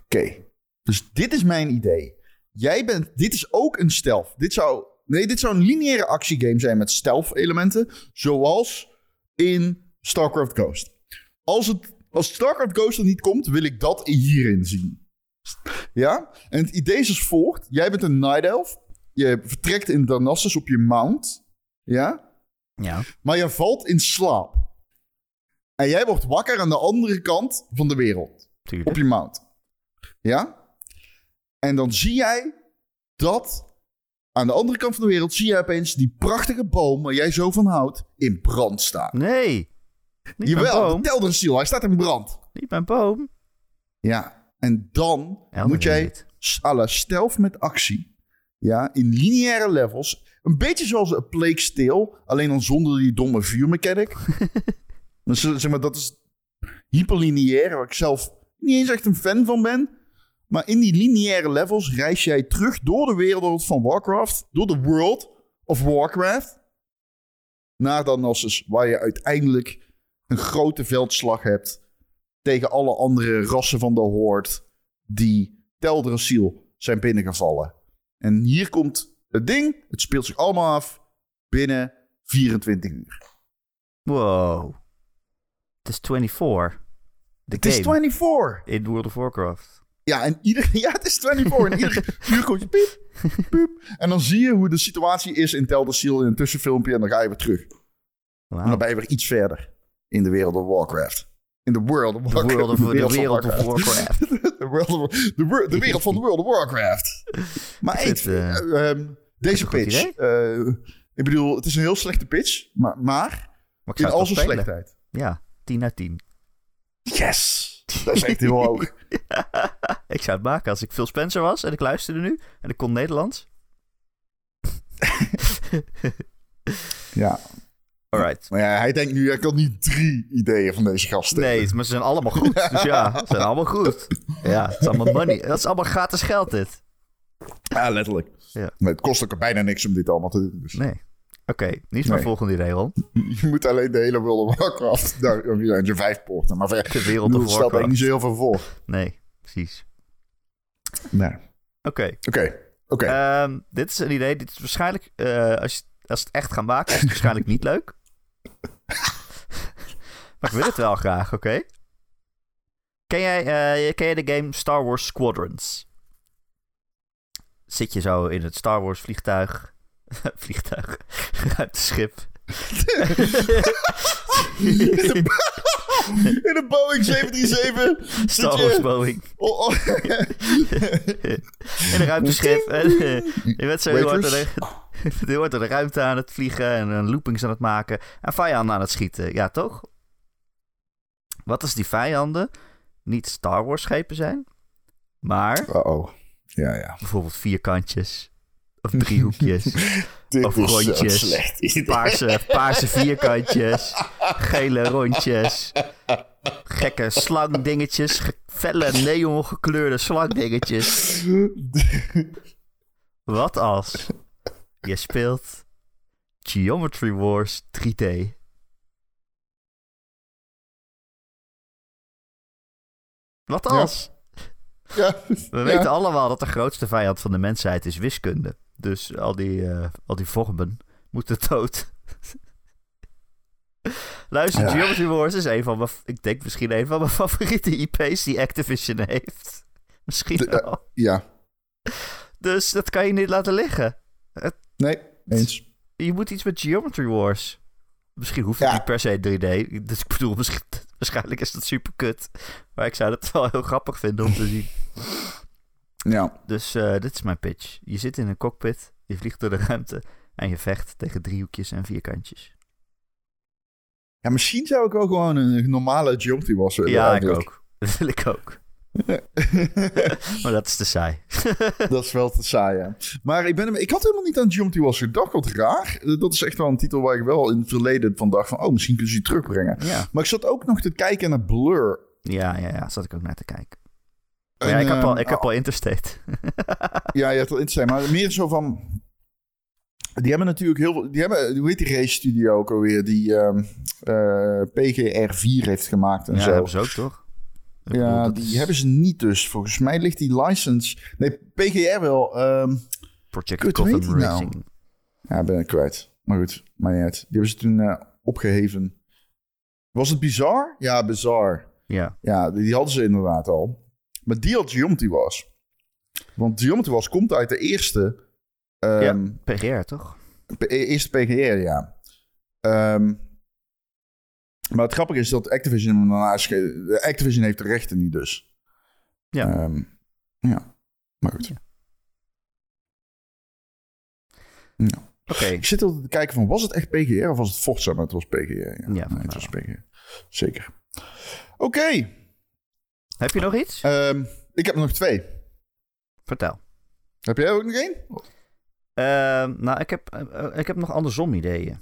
Oké, dus dit is mijn idee. Jij bent, dit is ook een stealth. Dit zou, nee, dit zou een lineaire actiegame zijn met stealth elementen, zoals in StarCraft Ghost. Als, het, als StarCraft Ghost er niet komt, wil ik dat hierin zien. Ja? En het idee is als volgt. Jij bent een Night Elf. Je vertrekt in Darnassus op je mount. Ja? Ja. Maar je valt in slaap. En jij wordt wakker aan de andere kant van de wereld. Tuurlijk. Op je mount. Ja? En dan zie jij dat aan de andere kant van de wereld zie je opeens die prachtige boom waar jij zo van houdt in brand staan. Nee. Niet mijn Jawel, boom. de Teldrassil, hij staat in brand. Niet mijn boom. Ja, en dan moet jij Ring. s- à la stealth met actie, ja, in lineaire levels, een beetje zoals een Plague Tale, alleen dan zonder die domme vuurmechanic. dus, zeg maar, dat is hyperlineair, waar ik zelf niet eens echt een fan van ben. Maar in die lineaire levels reis jij terug door de wereld van Warcraft, door de world of Warcraft, naar Darnassus, waar je uiteindelijk een grote veldslag hebt tegen alle andere rassen van de Horde die Teldrassil zijn binnengevallen. En hier komt het ding. Het speelt zich allemaal af binnen 24 uur. Wow. Het is 24. De Het is game 24. in World of Warcraft. Ja, en ieder, ja, het is 24. En ieder uur komt je piep, piep. En dan zie je hoe de situatie is in Teldrassil in een tussenfilmpje. En dan ga je weer terug. En Wauw. dan ben je weer iets verder in de wereld of Warcraft. In de world of Warcraft. wereld of, de van wereld of Warcraft. de, world of- de, wor- de wereld van de World of Warcraft. Maar Ik vind, eh, eh, ehm, deze pitch. eh, ik bedoel, het is een heel slechte pitch. Maar, maar Maar ik in al zijn slechtheid. Ja, 10 uit 10. Yes! Dat is echt heel hoog. ik zou het maken als ik Phil Spencer was en ik luisterde nu en ik kon Nederlands. Ja. Alright. Maar ja, hij denkt nu, hij kan niet drie ideeën van deze gasten. Nee, maar ze zijn allemaal goed. Dus ja, ze zijn allemaal goed. Ja, het is allemaal money. Dat is allemaal gratis geld dit. Ja, letterlijk. Ja. Maar het kost ook bijna niks om dit allemaal te doen. Dus Nee. Oké, niet mijn Nee. volgende regel. je moet alleen de hele World of Warcraft ja, je vijf porten. Maar ver, De wereld of stelt Warcraft. niet zo heel veel voor. Nee, precies. Nee. Oké. Oké, oké. Ehm, dit is een idee. Dit is waarschijnlijk, eh, als, je, als het echt gaan maken, is het waarschijnlijk niet leuk. maar ik wil het wel graag, oké? Ken, jij, eh, ken jij de game Star Wars Squadrons? Zit je zo in het Star Wars vliegtuig. vliegtuig. Ruimteschip. In een Boeing 737 zit Star je- Wars Boeing. Oh, oh. In een ruimteschip. En, je bent zo heel hard, je hard door de ruimte aan het vliegen en een loopings aan het maken. En vijanden aan het schieten. Ja, toch? Wat als die vijanden niet Star Wars schepen zijn, maar Uh-oh. Ja, ja. bijvoorbeeld vierkantjes of driehoekjes, Of rondjes. paarse, paarse vierkantjes, gele rondjes, gekke slangdingetjes, ge- felle neon gekleurde slangdingetjes. Wat als je speelt Geometry Wars 3D? Wat als? Ja, We ja. weten allemaal dat de grootste vijand van de mensheid is wiskunde. Dus al die, eh, al die vormen moeten dood. Luister, Ja. Geometry Wars is een van mijn... Ik denk misschien een van mijn favoriete IP's die Activision heeft. Misschien De- eh, wel. Ja. Dus dat kan je niet laten liggen. Nee, eens. Je moet iets met Geometry Wars. Misschien hoeft het Ja. niet per se 3D. Dus ik bedoel, waarschijnlijk is dat super kut. Maar ik zou het wel heel grappig vinden om te zien. Ja. Dus eh, dit is mijn pitch. Je zit in een cockpit, je vliegt door de ruimte en je vecht tegen driehoekjes en vierkantjes. ja, misschien zou ik ook gewoon een normale Geometry was willen. ja, ik eigenlijk. ook. Dat wil ik ook. Maar dat is te saai. dat is wel te saai, ja. Maar ik, ben, ik had helemaal niet aan Geometry Wars gedacht. Wat raar. Eh, Dat is echt wel een titel waar ik wel in het verleden van dacht van... Oh, misschien kunnen ze die terugbrengen. ja. Maar ik zat ook nog te kijken naar Blur. Ja, ja, ja, zat ik ook naar te kijken. Ja, ik heb, al, eh, ik heb al Interstate. Ja, je hebt wel in te zijn. Maar meer zo van... Die hebben natuurlijk heel veel... Die hebben, hoe heet die race studio ook alweer? Die ehm, eh, PGR4 heeft gemaakt en ja, zo. hebben ze ook toch? Bedoel, Ja, die is hebben ze niet dus. Volgens mij ligt die license... Nee, PGR wel. ehm, Project Kut, Gotham nou? Racing. ja, ben ik kwijt. Maar goed, maar niet uit. Die hebben ze toen eh, opgeheven. Was het bizar? Ja, bizar. Ja, Ja, die hadden ze inderdaad al. Maar die had Geometry was. Want Geometry was komt uit de eerste... ehm, ja, PGR toch? P- Eerste PGR, ja. Ehm, maar het grappige is dat Activision hem daarna Activision heeft de rechten nu dus. Ja. Ehm, ja. Maar goed. Ja. Ja. Oké, Ik zit altijd te kijken van, was het echt PGR of was het Forza? Maar het was PGR, ja. Ja, nee, volgens het was PGR. Zeker. Oké. heb je nog iets? ehm, ik heb er nog twee. Vertel. Heb jij ook nog één? Ehm, nou, ik heb, eh, eh, ik heb nog andersom ideeën.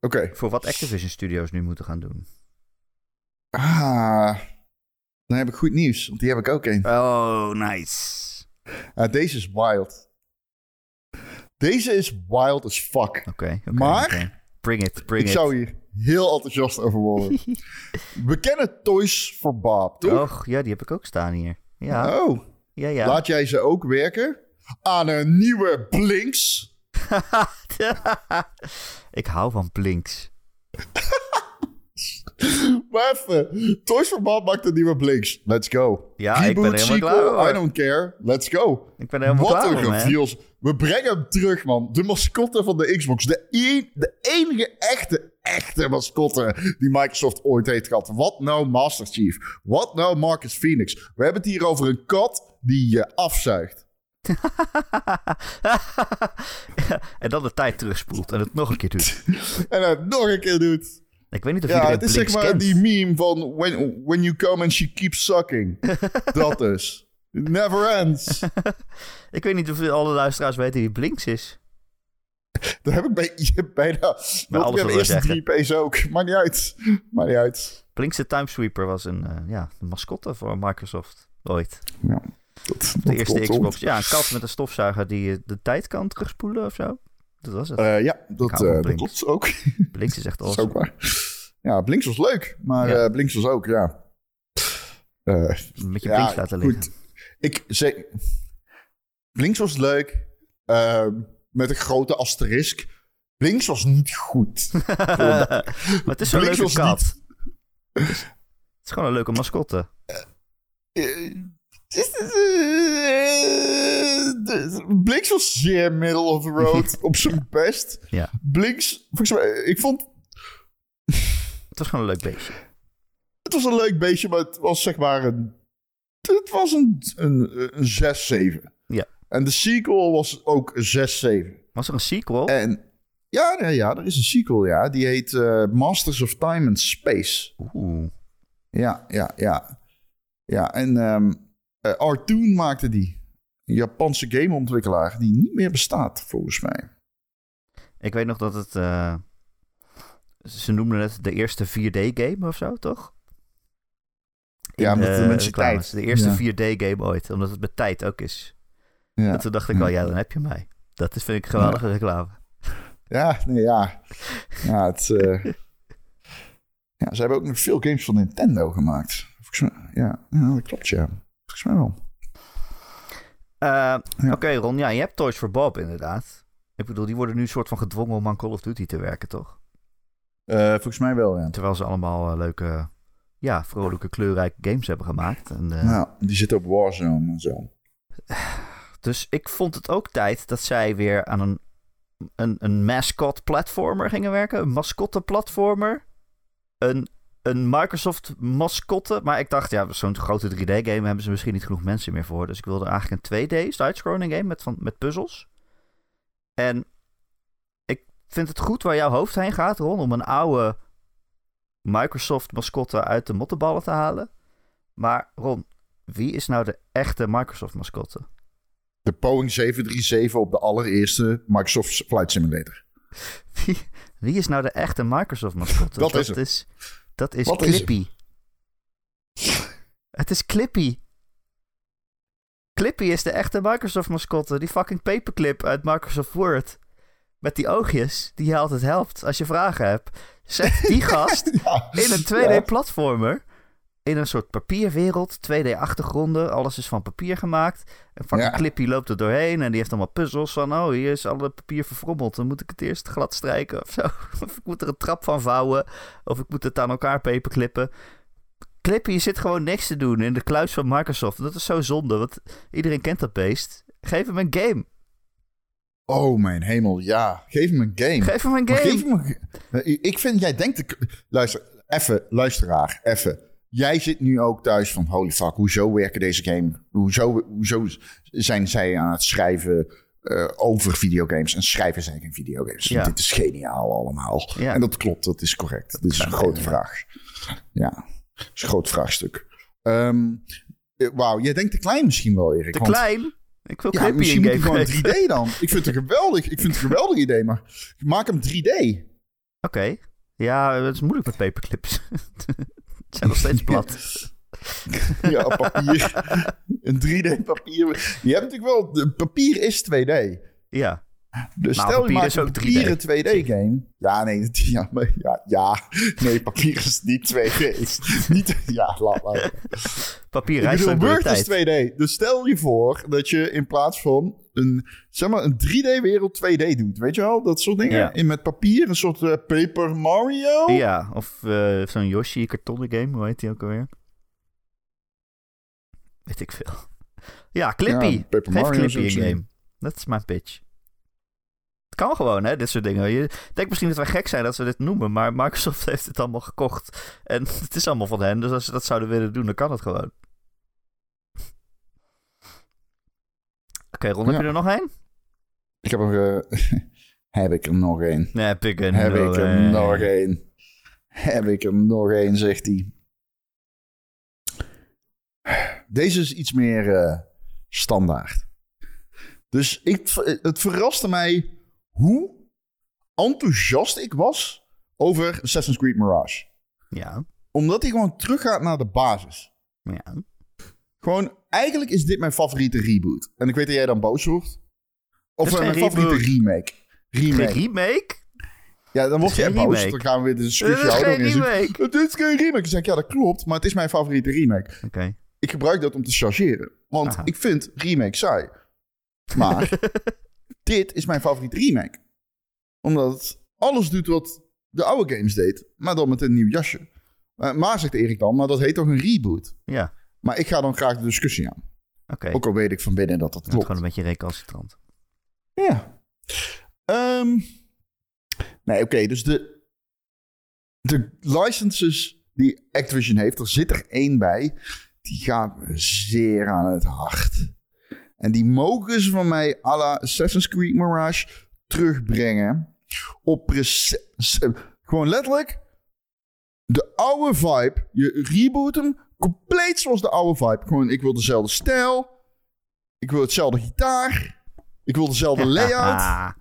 Oké. Voor wat Activision Studios nu moeten gaan doen. Ah, dan heb ik goed nieuws, want die heb ik ook één. Oh, nice. Ah, deze is wild. Deze is wild as fuck. Oké, oké. Maar- oké. Bring it, bring ik it. zou hier heel enthousiast over worden. We kennen Toys for Bob, toch? Och, ja, die heb ik ook staan hier. Ja, Oh, ja, ja. laat jij ze ook werken aan een nieuwe Blinks? ik hou van Blinks. Maar even, Toys for Bob maakt een nieuwe Blinks. Let's go. Ja, ik ben Reboot, helemaal sequel, klaar. I don't care. Let's go. Ik ben helemaal Wat klaar een voor, man. geviels. We brengen hem terug, man. De mascotte van de Xbox. De, een- de enige echte, echte mascotte die Microsoft ooit heeft gehad. Wat nou Master Chief? Wat nou Marcus Phoenix? We hebben het hier over een kat die je afzuigt. en dan de tijd terugspoelt en het nog een keer doet. En het nog een keer doet. Ik weet niet of Ja, het is zeg maar kent. die meme van when, when you come and she keeps sucking. Dat dus. It never ends. Ik weet niet of alle luisteraars weten wie Blinks is. Dat heb ik bij bijna... alles Bij wat de we eerste drie P's ook. Maakt niet uit. Maakt niet uit. Blinks de Timesweeper was een, eh, ja, een mascotte voor Microsoft. Ooit. Ja, dat, De eerste Xbox. Ja, een kat met een stofzuiger die eh, de tijd kan terugspoelen of zo. Dat was het. Eh, ja, dat, Blinks. klopt ook. Blinks is echt awesome. ook. Ja, Blinks was leuk. Maar Ja. Blinks was ook, ja. Met je ja, Blinks laten liggen. goed. Ik zeg... Blinks was leuk. eh, met een grote asterisk. Blinks was niet goed. maar het is zo'n leuke kat. Het is, het is gewoon een leuke mascotte. Blinks was zeer middle of the road op zijn best. Ja. Blinks, volgens mij, ik vond Het was gewoon een leuk beestje. het was een leuk beestje, maar het was zeg maar een, het was een, een, een 6-7. Ja. En de sequel was ook een 6-7. Was er een sequel? En ja, ja, ja, er is een sequel, ja. Die heet eh, Masters of Time and Space. Oeh. Ja, ja, ja. Ja, en ehm eh, Artoon maakte die. Een Japanse gameontwikkelaar die niet meer bestaat, volgens mij. Ik weet nog dat het... eh, ze noemden het de eerste 4D-game of zo, toch? Ja, met de mensen tijd. De eerste Ja. 4D-game ooit, omdat het met tijd ook is. Ja, En toen dacht ik wel, ja, dan heb je mij. Dat is, vind ik een geweldige reclame. ja nee, ja. Ja, het, eh, ja, ze hebben ook nog veel games van Nintendo gemaakt. Ja, ja, dat klopt, ja. Volgens mij wel. Eh, Ja. Oké, Ron, ja, je hebt Toys for Bob inderdaad. Ik bedoel, die worden nu soort van gedwongen om aan Call of Duty te werken, toch? Eh, volgens mij wel, ja. Terwijl ze allemaal eh, leuke, ja, vrolijke, kleurrijke games hebben gemaakt. En, Nou, die zitten op Warzone en zo. Dus ik vond het ook tijd dat zij weer aan een, een, een mascot platformer gingen werken. Een mascotte platformer. Een, een Microsoft mascotte. Maar ik dacht, ja, zo'n grote 3D-game hebben ze misschien niet genoeg mensen meer voor. Dus ik wilde eigenlijk een 2D side-scrolling game met, van, met puzzels. En ik vind het goed waar jouw hoofd heen gaat, Ron, om een oude Microsoft mascotte uit de mottenballen te halen. Maar Ron, wie is nou de echte Microsoft mascotte? De Boeing 737 op de allereerste Microsoft Flight Simulator. Wie, wie is nou de echte Microsoft mascotte? Dat is het. is, dat is Wat is het? Clippy. het is Clippy. Clippy is de echte Microsoft mascotte. Die fucking paperclip uit Microsoft Word. Met die oogjes die je altijd helpt als je vragen hebt. Zet die gast Ja, in een 2D-platformer. In een soort papierwereld, 2D-achtergronden. Alles is van papier gemaakt. En fucking Ja. Clippy loopt er doorheen. En die heeft allemaal puzzels van... Oh, hier is alle papier verfrommeld. Dan moet ik het eerst glad strijken of zo. Of ik moet er een trap van vouwen. Of ik moet het aan elkaar paperclippen. Clippy zit gewoon niks te doen in de kluis van Microsoft. Dat is zo zonde, want iedereen kent dat beest. Geef hem een game. Oh mijn hemel, ja. Geef hem een game. Geef hem een game. geef hem een... Eh, Ik vind, jij denkt... de- Luister, even, luisteraar, even. Jij zit nu ook thuis van, holy fuck, hoezo werken deze game? Hoezo, hoezo zijn zij aan het schrijven eh, over videogames? En schrijven zij geen videogames? Ja. Dit is geniaal allemaal. Ja. En dat klopt, dat is correct. Dit is een grote vraag. Ja, dat is een groot vraagstuk. Ehm, eh, Wauw, jij denkt te klein misschien wel, Erik. Te want- klein. Ik wil Ja, misschien moet gewoon 3D dan. Ik vind het een geweldig, ik vind het een geweldig idee, maar maak hem 3D. Oké. Ja, het is moeilijk met paperclips. Het zijn nog steeds plat. Ja, papier. een 3D papier. Je hebt natuurlijk wel... De papier is 2D. Ja. Dus Nou, stel je papier maakt is een ook 3D. papieren 2D-game. Ja, nee. Ja, maar- ja, ja. Nee, papier is niet 2D. niet, ja, laat maar. Papier Ik bedoel, Word is tijd. 2D. Dus stel je voor dat je in plaats van een, zeg maar, een 3D-wereld 2D doet. Weet je wel? Dat soort dingen. Ja. In met papier, een soort eh, Paper Mario. Ja, of eh, zo'n Yoshi kartonnen game. Hoe heet die ook alweer? Weet ik veel. Ja, Clippy. Ja, Paper Geef Mario Clippy zou een ik zeggen. game. Dat is mijn pitch. Het kan gewoon, hè, dit soort dingen. Je denkt misschien dat wij gek zijn dat we dit noemen, maar Microsoft heeft het allemaal gekocht. En het is allemaal van hen, dus als ze dat zouden willen doen, dan kan het gewoon. Oké, Ron, heb Ja. je er nog één? Ik heb er, eh, heb ik er nog één. Nee, heb ik er Heb nog ik er één. nog één. Heb ik er nog één, zegt hij. Deze is iets meer eh, standaard. Dus ik, het verraste mij hoe enthousiast ik was over Assassin's Creed Mirage. Ja, Omdat hij gewoon teruggaat naar de basis. ja. Gewoon, eigenlijk is dit mijn favoriete reboot. En ik weet dat jij dan boos wordt. Of is eh, mijn geen favoriete remake. Geen Remake. remake? Ja, dan word is jij geen boos. Dan gaan we weer de discussie is houden. geen En je zegt, remake. Het is geen remake. Dan zeg ik, ja, dat klopt. Maar het is mijn favoriete remake. Oké. Ik gebruik dat om te chargeren. Want Aha. ik vind remake saai. Maar dit is mijn favoriete remake. Omdat het alles doet wat de oude games deed. Maar dan met een nieuw jasje. Eh, maar zegt Erik dan, maar dat heet toch een reboot? Ja, Maar ik ga dan graag de discussie aan. oké. Ook al weet ik van binnen dat dat klopt. gewoon een beetje recalcitrant. Ja. Ehm, nee, oké. dus de, de licenses die Activision heeft, er zit er één bij. Die gaat me zeer aan het hart. En die mogen ze van mij à la Assassin's Creed Mirage terugbrengen. Op gewoon letterlijk de oude vibe. Je reboot hem compleet zoals de oude vibe. Gewoon, ik wil dezelfde stijl. Ik wil hetzelfde gitaar. Ik wil dezelfde layout.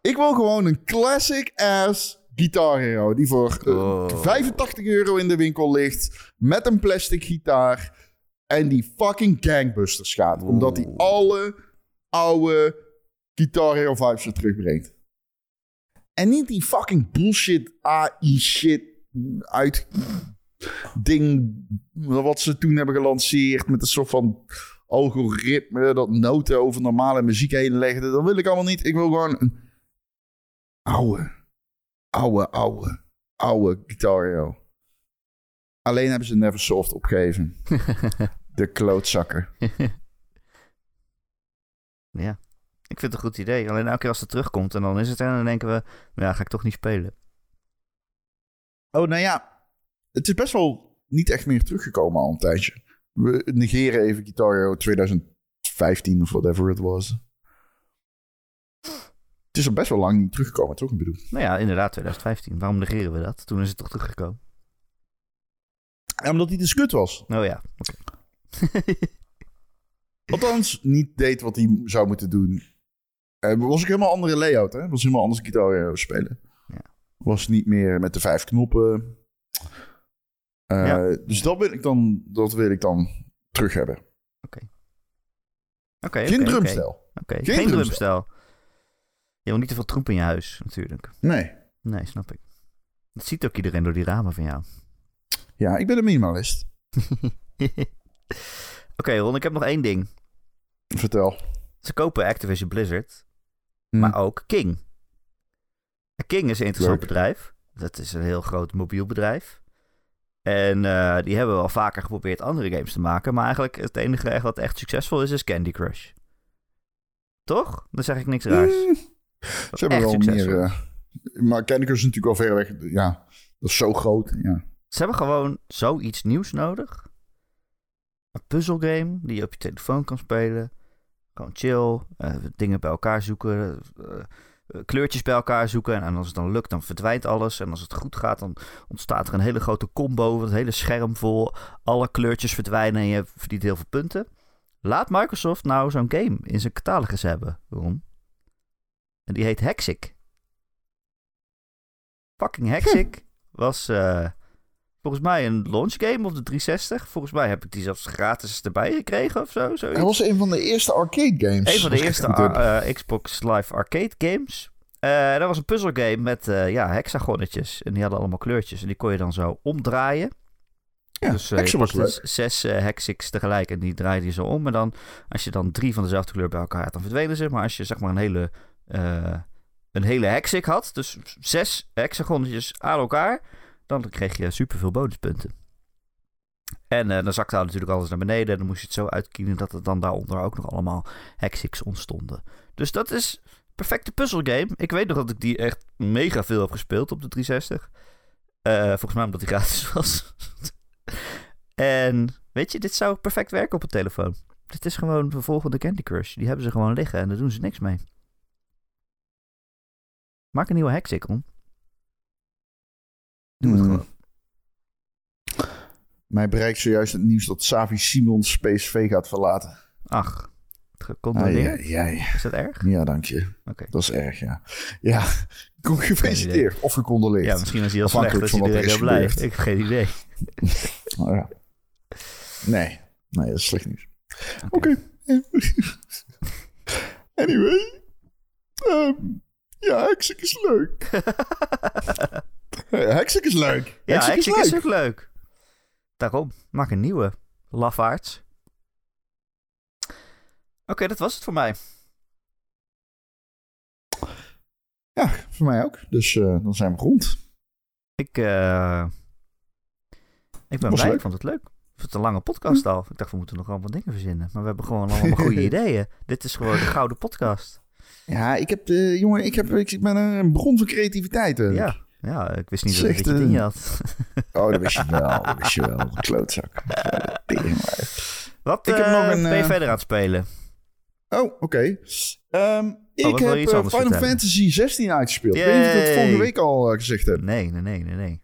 ik wil gewoon een classic ass Guitar Hero. Die voor eh, Oh. 85 euro in de winkel ligt. Met een plastic gitaar. En die fucking gangbusters gaat. Omdat die alle oude Guitar Hero vibes weer terugbrengt. En niet die fucking bullshit AI shit uit ding wat ze toen hebben gelanceerd met een soort van algoritme dat noten over normale muziek heen legde. Dat wil ik allemaal niet. Ik wil gewoon een oude, oude, oude, oude Guitar. Alleen hebben ze Neversoft opgegeven. De klootzakken. Ja, ik vind het een goed idee. Alleen elke keer als het terugkomt en dan is het er en dan denken we, ja, ga ik toch niet spelen. Oh, nou ja. Het is best wel niet echt meer teruggekomen al een tijdje. We negeren even Guitar Hero 2015 of whatever it was. Het is al best wel lang niet teruggekomen, toch? Ik bedoel. Nou ja, inderdaad, 2015. Waarom negeren we dat? Toen is het toch teruggekomen. Ja, omdat hij de skut was. Oh ja, oké. Althans, niet deed wat hij zou moeten doen. Eh, was ik helemaal andere layout, hè? Was helemaal anders Guitar Hero spelen. Ja. Was niet meer met de vijf knoppen. Eh, Ja. Dus dat wil ik dan, dat wil ik dan terug hebben. Oké, Geen oké, drumstel. Oké, Oké, Geen geen, drumstel. drumstel. Je wil niet te veel troep in je huis, natuurlijk. Nee. Nee, snap ik. Dat ziet ook iedereen door die ramen van jou. Ja, ik ben een minimalist. Oké, Ron, ik heb nog één ding. Vertel. Ze kopen Activision Blizzard, Hm. maar ook King. King is een interessant Leuk. bedrijf. Dat is een heel groot mobiel bedrijf. En eh, die hebben wel vaker geprobeerd andere games te maken. Maar eigenlijk het enige echt wat echt succesvol is, is Candy Crush. Toch? Dan zeg ik niks raars. Mm, Ze hebben wel meer... eh, maar Candy Crush is natuurlijk wel ver weg. Ja, dat is zo groot. Ja. Ze hebben gewoon zoiets nieuws nodig. Een puzzelgame die je op je telefoon kan spelen. Gewoon chill. eh, dingen bij elkaar zoeken. Eh, kleurtjes bij elkaar zoeken. En als het dan lukt, dan verdwijnt alles. En als het goed gaat, dan ontstaat er een hele grote combo. Het hele scherm vol. Alle kleurtjes verdwijnen en je verdient heel veel punten. Laat Microsoft nou zo'n game in zijn catalogus hebben, Ron. En die heet Hexic. Fucking Hexic was eh, volgens mij een launch game op de 360. Volgens mij heb ik die zelfs gratis erbij gekregen of zo. zoiets. Hij was een van de eerste arcade games. Een van de eerste eh, Xbox Live Arcade games. Eh, dat was een puzzelgame met eh, ja, hexagonnetjes. En die hadden allemaal kleurtjes. En die kon je dan zo omdraaien. ja, dus was zes hexix tegelijk en die draaide je zo om. En dan, als je dan drie van dezelfde kleur bij elkaar had, dan verdwenen ze. Maar als je zeg maar een hele, een hele hexik had, dus zes hexagonnetjes aan elkaar, dan kreeg je superveel bonuspunten. En eh, dan zakte daar natuurlijk alles naar beneden. En dan moest je het zo uitkiezen dat er dan daaronder ook nog allemaal hexix ontstonden. Dus dat is perfecte puzzelgame. Ik weet nog dat ik die echt mega veel heb gespeeld op de 360. Eh, volgens mij omdat die gratis was. en weet je, dit zou perfect werken op een telefoon. Dit is gewoon de volgende Candy Crush. Die hebben ze gewoon liggen en daar doen ze niks mee. Maak een nieuwe hexik om. Doe het gewoon. Mij bereikt zojuist het nieuws dat Savi Simons PSV gaat verlaten. Ach, gecondoleerd. ai, ai. Is dat erg? Ja, dank je. Dat is erg, ja. Ja, gefeliciteerd. Of gecondoleerd. Ja, misschien was hij heel slecht. Is van wat er iedereen is heel blij. Ik heb geen idee. Oh, ja. Nee, nee, dat is slecht nieuws. Oké. Anyway. ehm, ja, Hexik is leuk. Hexik is leuk. Ja, Hexik is is leuk. ook leuk. Daarom, maak een nieuwe. Lafaards. Oké, dat was het voor mij. Ja, voor mij ook. Dus eh, dan zijn we rond. Ik, eh, ik ben Was blij, leuk. ik vond het leuk. Het een lange podcast al. Ik dacht, we moeten nog allemaal dingen verzinnen. Maar we hebben gewoon allemaal goede ideeën. Dit is gewoon de gouden podcast. Ja, ik heb, eh, jongen, ik, heb, ik ben een bron van creativiteit. Ja, ja ik wist niet dat Zegt, ik dit in je had. Oh, dat wist je wel. Dat wist je wel. Klootzak. Wat Ik heb eh, nog een, ben je eh, verder aan het spelen? Oh, oké. Ehm, ik wat wil je heb eh, Final vertellen? Fantasy 16 uitgespeeld. Ik weet niet of ik dat vorige week al gezegd heb. Nee, nee, nee, nee, nee.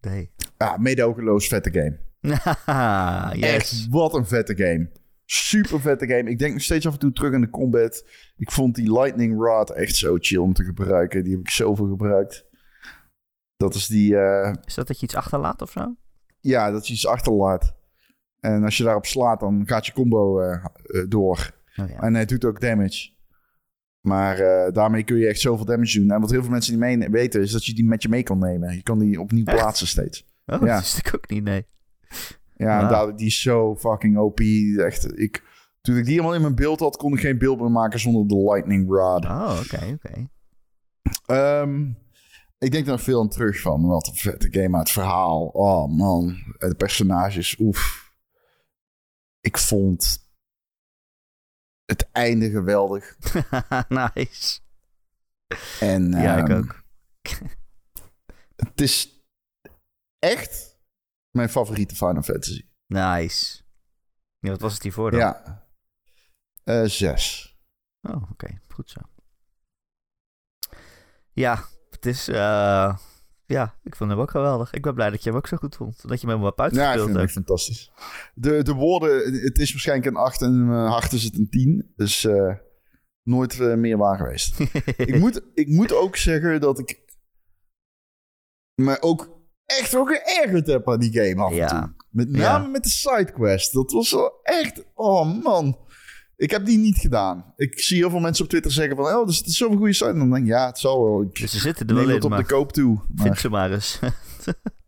Nee. Ja, meedogenloos vette game. yes. Echt, wat een vette game. Super vette game. Ik denk nog steeds af en toe terug aan de combat. Ik vond die Lightning Rod echt zo chill om te gebruiken. Die heb ik zoveel gebruikt. Dat is die... eh, Is dat dat je iets achterlaat of zo? ja, dat je iets achterlaat. En als je daarop slaat, dan gaat je combo eh, eh, door. Oh, ja. En hij doet ook damage. Maar daarmee kun je echt zoveel damage doen. En wat heel veel mensen niet mee weten, is dat je die met je mee kan nemen. Je kan die opnieuw Echt? plaatsen steeds. Oh, Ja. dat wist ik ook niet, nee. Ja, en die is zo fucking OP. Echt, ik, toen ik die helemaal in mijn beeld had, kon ik geen beeld meer maken zonder de Lightning Rod. Oh, oké, oké. Ehm, ik denk er nog veel aan terug van. Wat een vette game, het verhaal. Oh man, de personages, oef. Ik vond het einde geweldig. nice. En, Ja, ik ehm, ook. Het is echt mijn favoriete Final Fantasy. Nice. Ja, wat was het hiervoor dan? Ja. Eh, zes. Oh, oké. Goed zo. Ja, het is... eh, ja, ik vond hem ook geweldig. Ik ben blij dat je hem ook zo goed vond. Dat je hem helemaal hebt Ja, ik uitgespeeld vind echt hebt. fantastisch. De, de woorden, het is waarschijnlijk een 8 en in mijn hart is het een 10. Dus eh, nooit eh, meer waar geweest. ik, moet, ik moet ook zeggen dat ik me ook echt ook geërgerd heb aan die game af en Ja. toe. Met Ja. name met de sidequest. Dat was wel echt... Oh man. Ik heb die niet gedaan. Ik zie heel veel mensen op Twitter zeggen van... Oh, er zit zoveel goede side. En dan denk ik, ja, het zal wel. Ik Dus ze zitten er neem wel het in, op de koop toe. vind Maar, ze maar eens.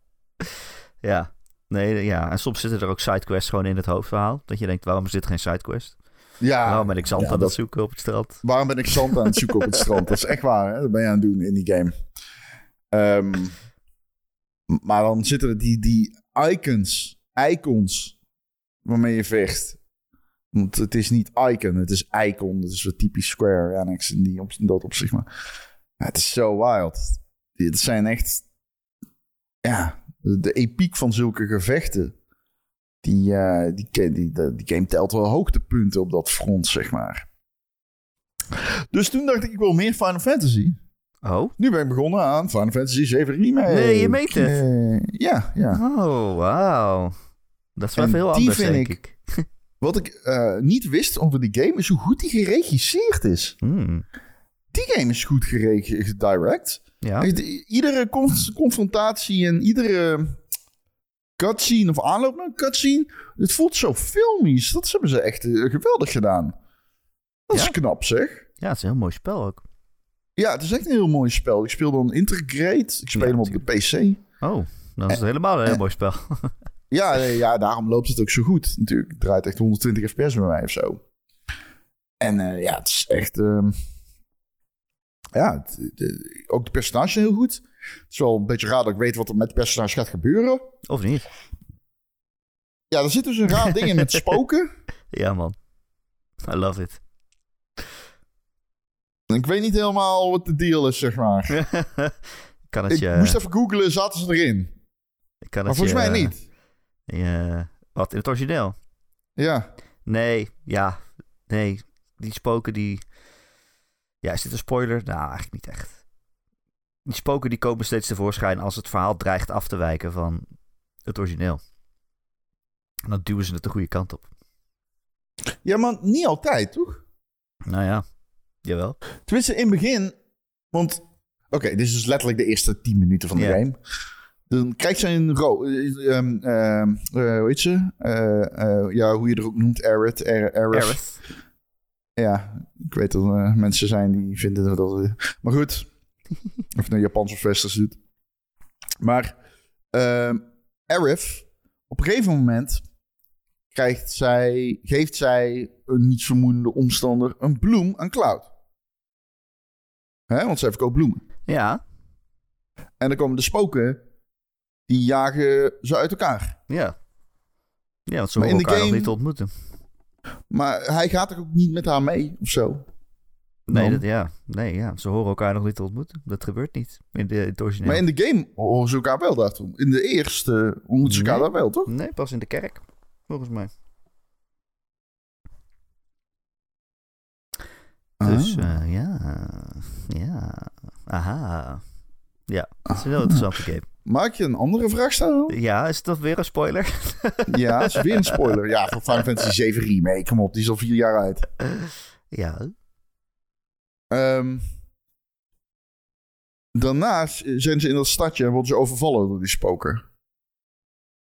ja. Nee, ja. En soms zitten er ook sidequests gewoon in het hoofdverhaal. Dat je denkt, waarom is dit geen sidequest? ja, waarom ben ik zand ja, aan het dat- zoeken op het strand? Waarom ben ik zand aan het zoeken op het strand? Dat is echt waar, hè? Dat ben je aan het doen in die game. Ehm, maar dan zitten er die, die icons, icons, waarmee je vecht. Want het is niet icon, het is icon. Dat is wat typisch Square Enix in, die op, in dat opzicht. Maar het is zo wild. Het zijn echt, ja, de, epiek van zulke gevechten. Die, eh, die, die, die, game telt wel hoogtepunten op dat front, zeg maar. Dus toen dacht ik, ik wil meer Final Fantasy. Oh? Nu ben ik begonnen aan Final Fantasy 7 Remake. Nee, je meent het. Eh, ja, ja. Oh, wauw. Dat is wel die anders, vind denk ik- ik. Wat ik eh, niet wist over die game is hoe goed die geregisseerd is. Hmm. Die game is goed gereg- gedirect. Ja. Iedere con- confrontatie en iedere cutscene of aanloop naar een cutscene. Het voelt zo filmisch. Dat hebben ze echt eh, geweldig gedaan. Dat is knap zeg. ja, het is een heel mooi spel ook. Ja, het is echt een heel mooi spel. Ik speel dan Integrate. Ik speel Ja, hem op de PC. Oh, dan is helemaal een heel mooi spel. Ja, nee, ja, daarom loopt het ook zo goed. Natuurlijk, het draait echt 120 fps bij mij of zo. En eh, ja, het is echt... ehm, ja, de- ook de personage heel goed. Het is wel een beetje raar dat ik weet wat er met de personage gaat gebeuren. Of niet? Ja, er zitten dus een raar dingen met spoken. Ja, man. I love it. Ik weet niet helemaal wat de deal is, zeg maar. kan het Ik je... moest even googlen, zaten ze erin? kan Maar het volgens je, mij niet. Je- wat, in het origineel? Ja. Nee, ja. Nee, die spoken die... Ja, is dit een spoiler? Nou, eigenlijk niet echt. Die spoken die komen steeds tevoorschijn als het verhaal dreigt af te wijken van het origineel. En dan duwen ze het de goede kant op. ja, maar niet altijd, toch? Nou ja, jawel. Tenminste, in het begin. Want, oké, dit is dus letterlijk de eerste 10 minuten van de game. Dan krijgt ze een ro... eh, ehm, ehm, eh, hoe heet ze? Eh, ja, hoe je er ook noemt, Aerith. Aer- Aerith. Ja, ik weet dat er mensen zijn die vinden dat... dat maar goed. of het nou Japans of Westers doet. Maar ehm Aerith, op een gegeven moment... Krijgt zij, geeft zij een nietsvermoedende omstander een bloem aan Cloud. Hè, want zij verkoopt bloemen. Ja, En dan komen de spoken, die jagen ze uit elkaar. ja. Ja, want ze Maar de elkaar nog niet te ontmoeten. Maar hij gaat er ook niet met haar mee of zo. Nee, Dan? dat, ja. nee ja, ze horen elkaar nog niet te ontmoeten. Dat gebeurt niet in, de, in het origineel. Maar in de game horen ze elkaar wel daartoe. In de eerste ontmoeten ze elkaar Nee. daar wel, toch? Nee, pas in de kerk, volgens mij. Dus Ah. eh, ja, ja, aha. Ja, het is een heel interessante game. Mag ik je een andere vraag stellen? Ja, is dat weer een spoiler? Ja, is weer een spoiler. Ja, voor Final Fantasy 7 Remake. Kom op, die is al vier jaar uit. ja. Ehm, daarnaast zijn ze in dat stadje en worden ze overvallen door die spoken.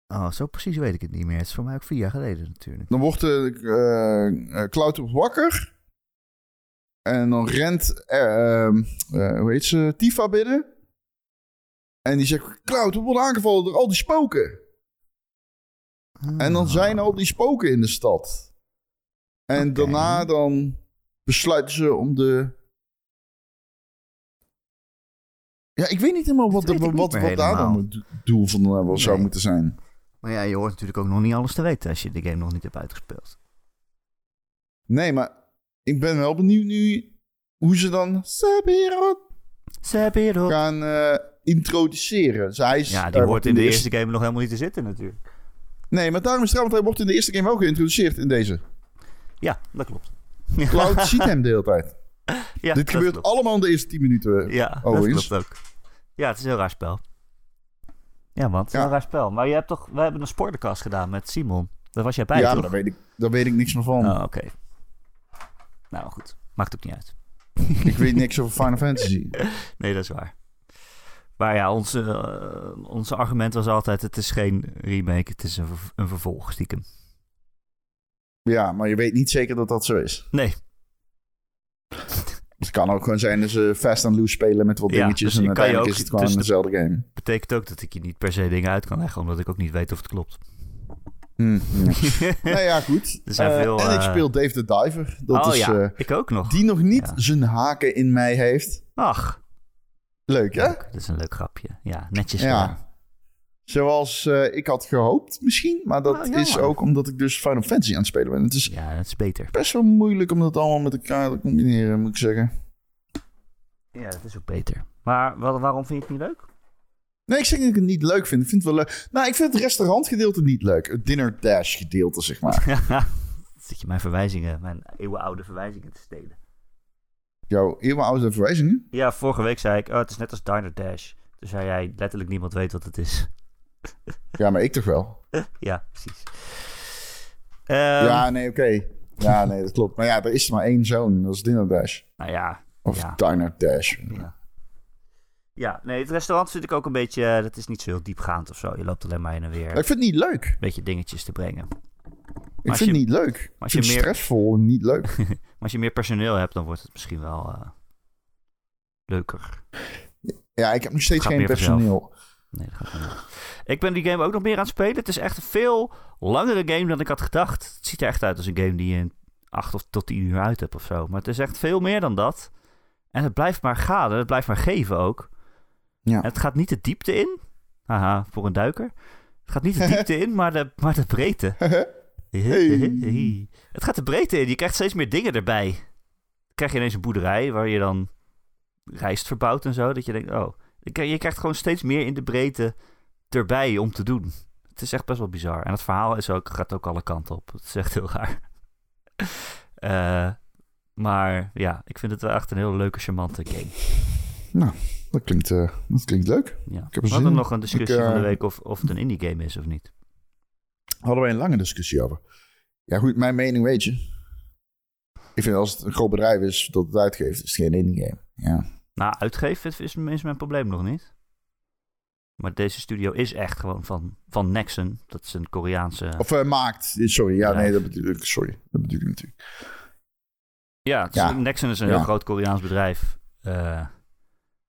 Oh, zo precies weet ik het niet meer. Het is voor mij ook vier jaar geleden natuurlijk. Dan wordt de eh, Cloud wakker. En dan rent, eh, ehm, eh, hoe heet ze, Tifa binnen. En die zegt, Cloud, we worden aangevallen door al die spoken. En dan zijn al die spoken in de stad. En daarna dan besluiten ze om de... Ja, ik weet niet helemaal wat, de, wat, wat daar dan het do- doel van wel zou moeten zijn. Maar ja, je hoort natuurlijk ook nog niet alles te weten als je de game nog niet hebt uitgespeeld. Nee, maar ik ben wel benieuwd nu hoe ze dan Sephiroth Sephiroth. gaan eh, introduceren. Dus hij is, Ja, die wordt hoort in de eerste game nog helemaal niet te zitten natuurlijk. Nee, maar daarom is want hij wordt in de eerste game wel geïntroduceerd in deze. Ja, dat klopt. Cloud ziet hem de hele tijd. Ja, Dit gebeurt klopt. allemaal in de eerste 10 minuten. Ja, dat klopt ook. Ja, het is een heel raar spel. Ja, man, het is Ja. een raar spel. Maar je hebt toch, we hebben een spoilercast gedaan met Simon. Daar was jij bij, ja, toch? daar weet, ik, daar weet ik niks meer van. Oh, oké. Nou, goed. Maakt ook niet uit. Ik weet niks over Final Fantasy. Nee, dat is waar. Maar ja, onze, eh, onze argument was altijd: het is geen remake, het is een, een vervolg, stiekem. Ja, maar je weet niet zeker dat dat zo is. Nee, Het kan ook gewoon zijn dat ze Fast and Loose spelen met wat Ja, dingetjes. dus en je kan je uiteindelijk ook is het gewoon dezelfde game. betekent ook dat ik je niet per se dingen uit kan leggen, omdat ik ook niet weet of het klopt. Hm, ja. nou ja, goed. Eh, veel, en ik eh, speel Dave the Diver. Dat oh is, ja, ik ook nog. die nog niet Ja. zijn haken in mij heeft. Ach, Leuk, hè? leuk. dat is een leuk grapje. Ja, netjes Ja. gedaan. Zoals eh, ik had gehoopt misschien. Maar dat Oh, is ook omdat ik dus Final Fantasy aan het spelen ben. Het is Ja, dat is beter. best wel moeilijk om dat allemaal met elkaar te combineren, moet ik zeggen. Ja, dat is ook beter. Maar wa- waarom vind je het niet leuk? Nee, ik zeg dat ik het niet leuk vind. Ik vind het wel leuk. Nou, ik vind het restaurantgedeelte niet leuk. Het dinner dash gedeelte, zeg maar. Zit je mijn verwijzingen, mijn eeuwenoude verwijzingen te stelen? Jouw eeuwenoude verwijzingen? Ja, vorige week zei ik, oh, het is net als Diner Dash. Toen zei jij, letterlijk niemand weet wat het is. Ja, maar ik toch wel. ja, precies. Ehm, ja, nee, oké. Ja, nee, dat klopt. Maar ja, er is maar één zoon. Dat is dinner dash. Nou ja, Of Ja. diner dash. ja. Ja, nee, het restaurant vind ik ook een beetje, eh, dat is niet zo heel diepgaand of zo. Je loopt alleen maar heen en weer Maar een ik vind het niet leuk. beetje dingetjes te brengen. Ik vind je- het niet leuk. Ik als je meer- stressvol en niet leuk. Maar als je meer personeel hebt, dan wordt het misschien wel eh, leuker. Ja, ik heb nog steeds geen personeel. Nee, dat gaat niet. Ik ben die game ook nog meer aan het spelen. Het is echt een veel langere game dan ik had gedacht. Het ziet er echt uit als een game die je in 8 of tot 10 uur uit hebt of zo. Maar het is echt veel meer dan dat. En het blijft maar gaan. en Het blijft maar geven ook. Ja. En het gaat niet de diepte in. Haha, voor een duiker. Het gaat niet de diepte in, maar de, maar de breedte. Het gaat de breedte in. Je krijgt steeds meer dingen erbij. Dan krijg je ineens een boerderij waar je dan rijst verbouwt en zo. Dat je denkt, oh, je krijgt- gewoon steeds meer in de breedte erbij om te doen. Het is echt best wel bizar. En het verhaal is ook, gaat ook alle kanten op. Het is echt heel raar. Eh, maar ja, ik vind het wel echt een heel leuke, charmante game. Dat klinkt, eh, dat klinkt leuk. Ja. heb er We hadden nog een discussie Ik, eh, van de week of, of het een indie game is of niet. Hadden wij een lange discussie over. Ja, goed, mijn mening weet je. Ik vind als het een groot bedrijf is dat het uitgeeft, is het geen indie game. Ja. Nou, uitgeven is, is mijn probleem nog niet. Maar deze studio is echt gewoon van, van Nexon. Dat is een Koreaanse... Of eh, maakt. Sorry, ja, Bedrijf. nee, dat bedoel ik. Sorry, dat bedoel ik natuurlijk. Ja, het is- Ja. Nexon is een Ja. heel groot Koreaans bedrijf. eh,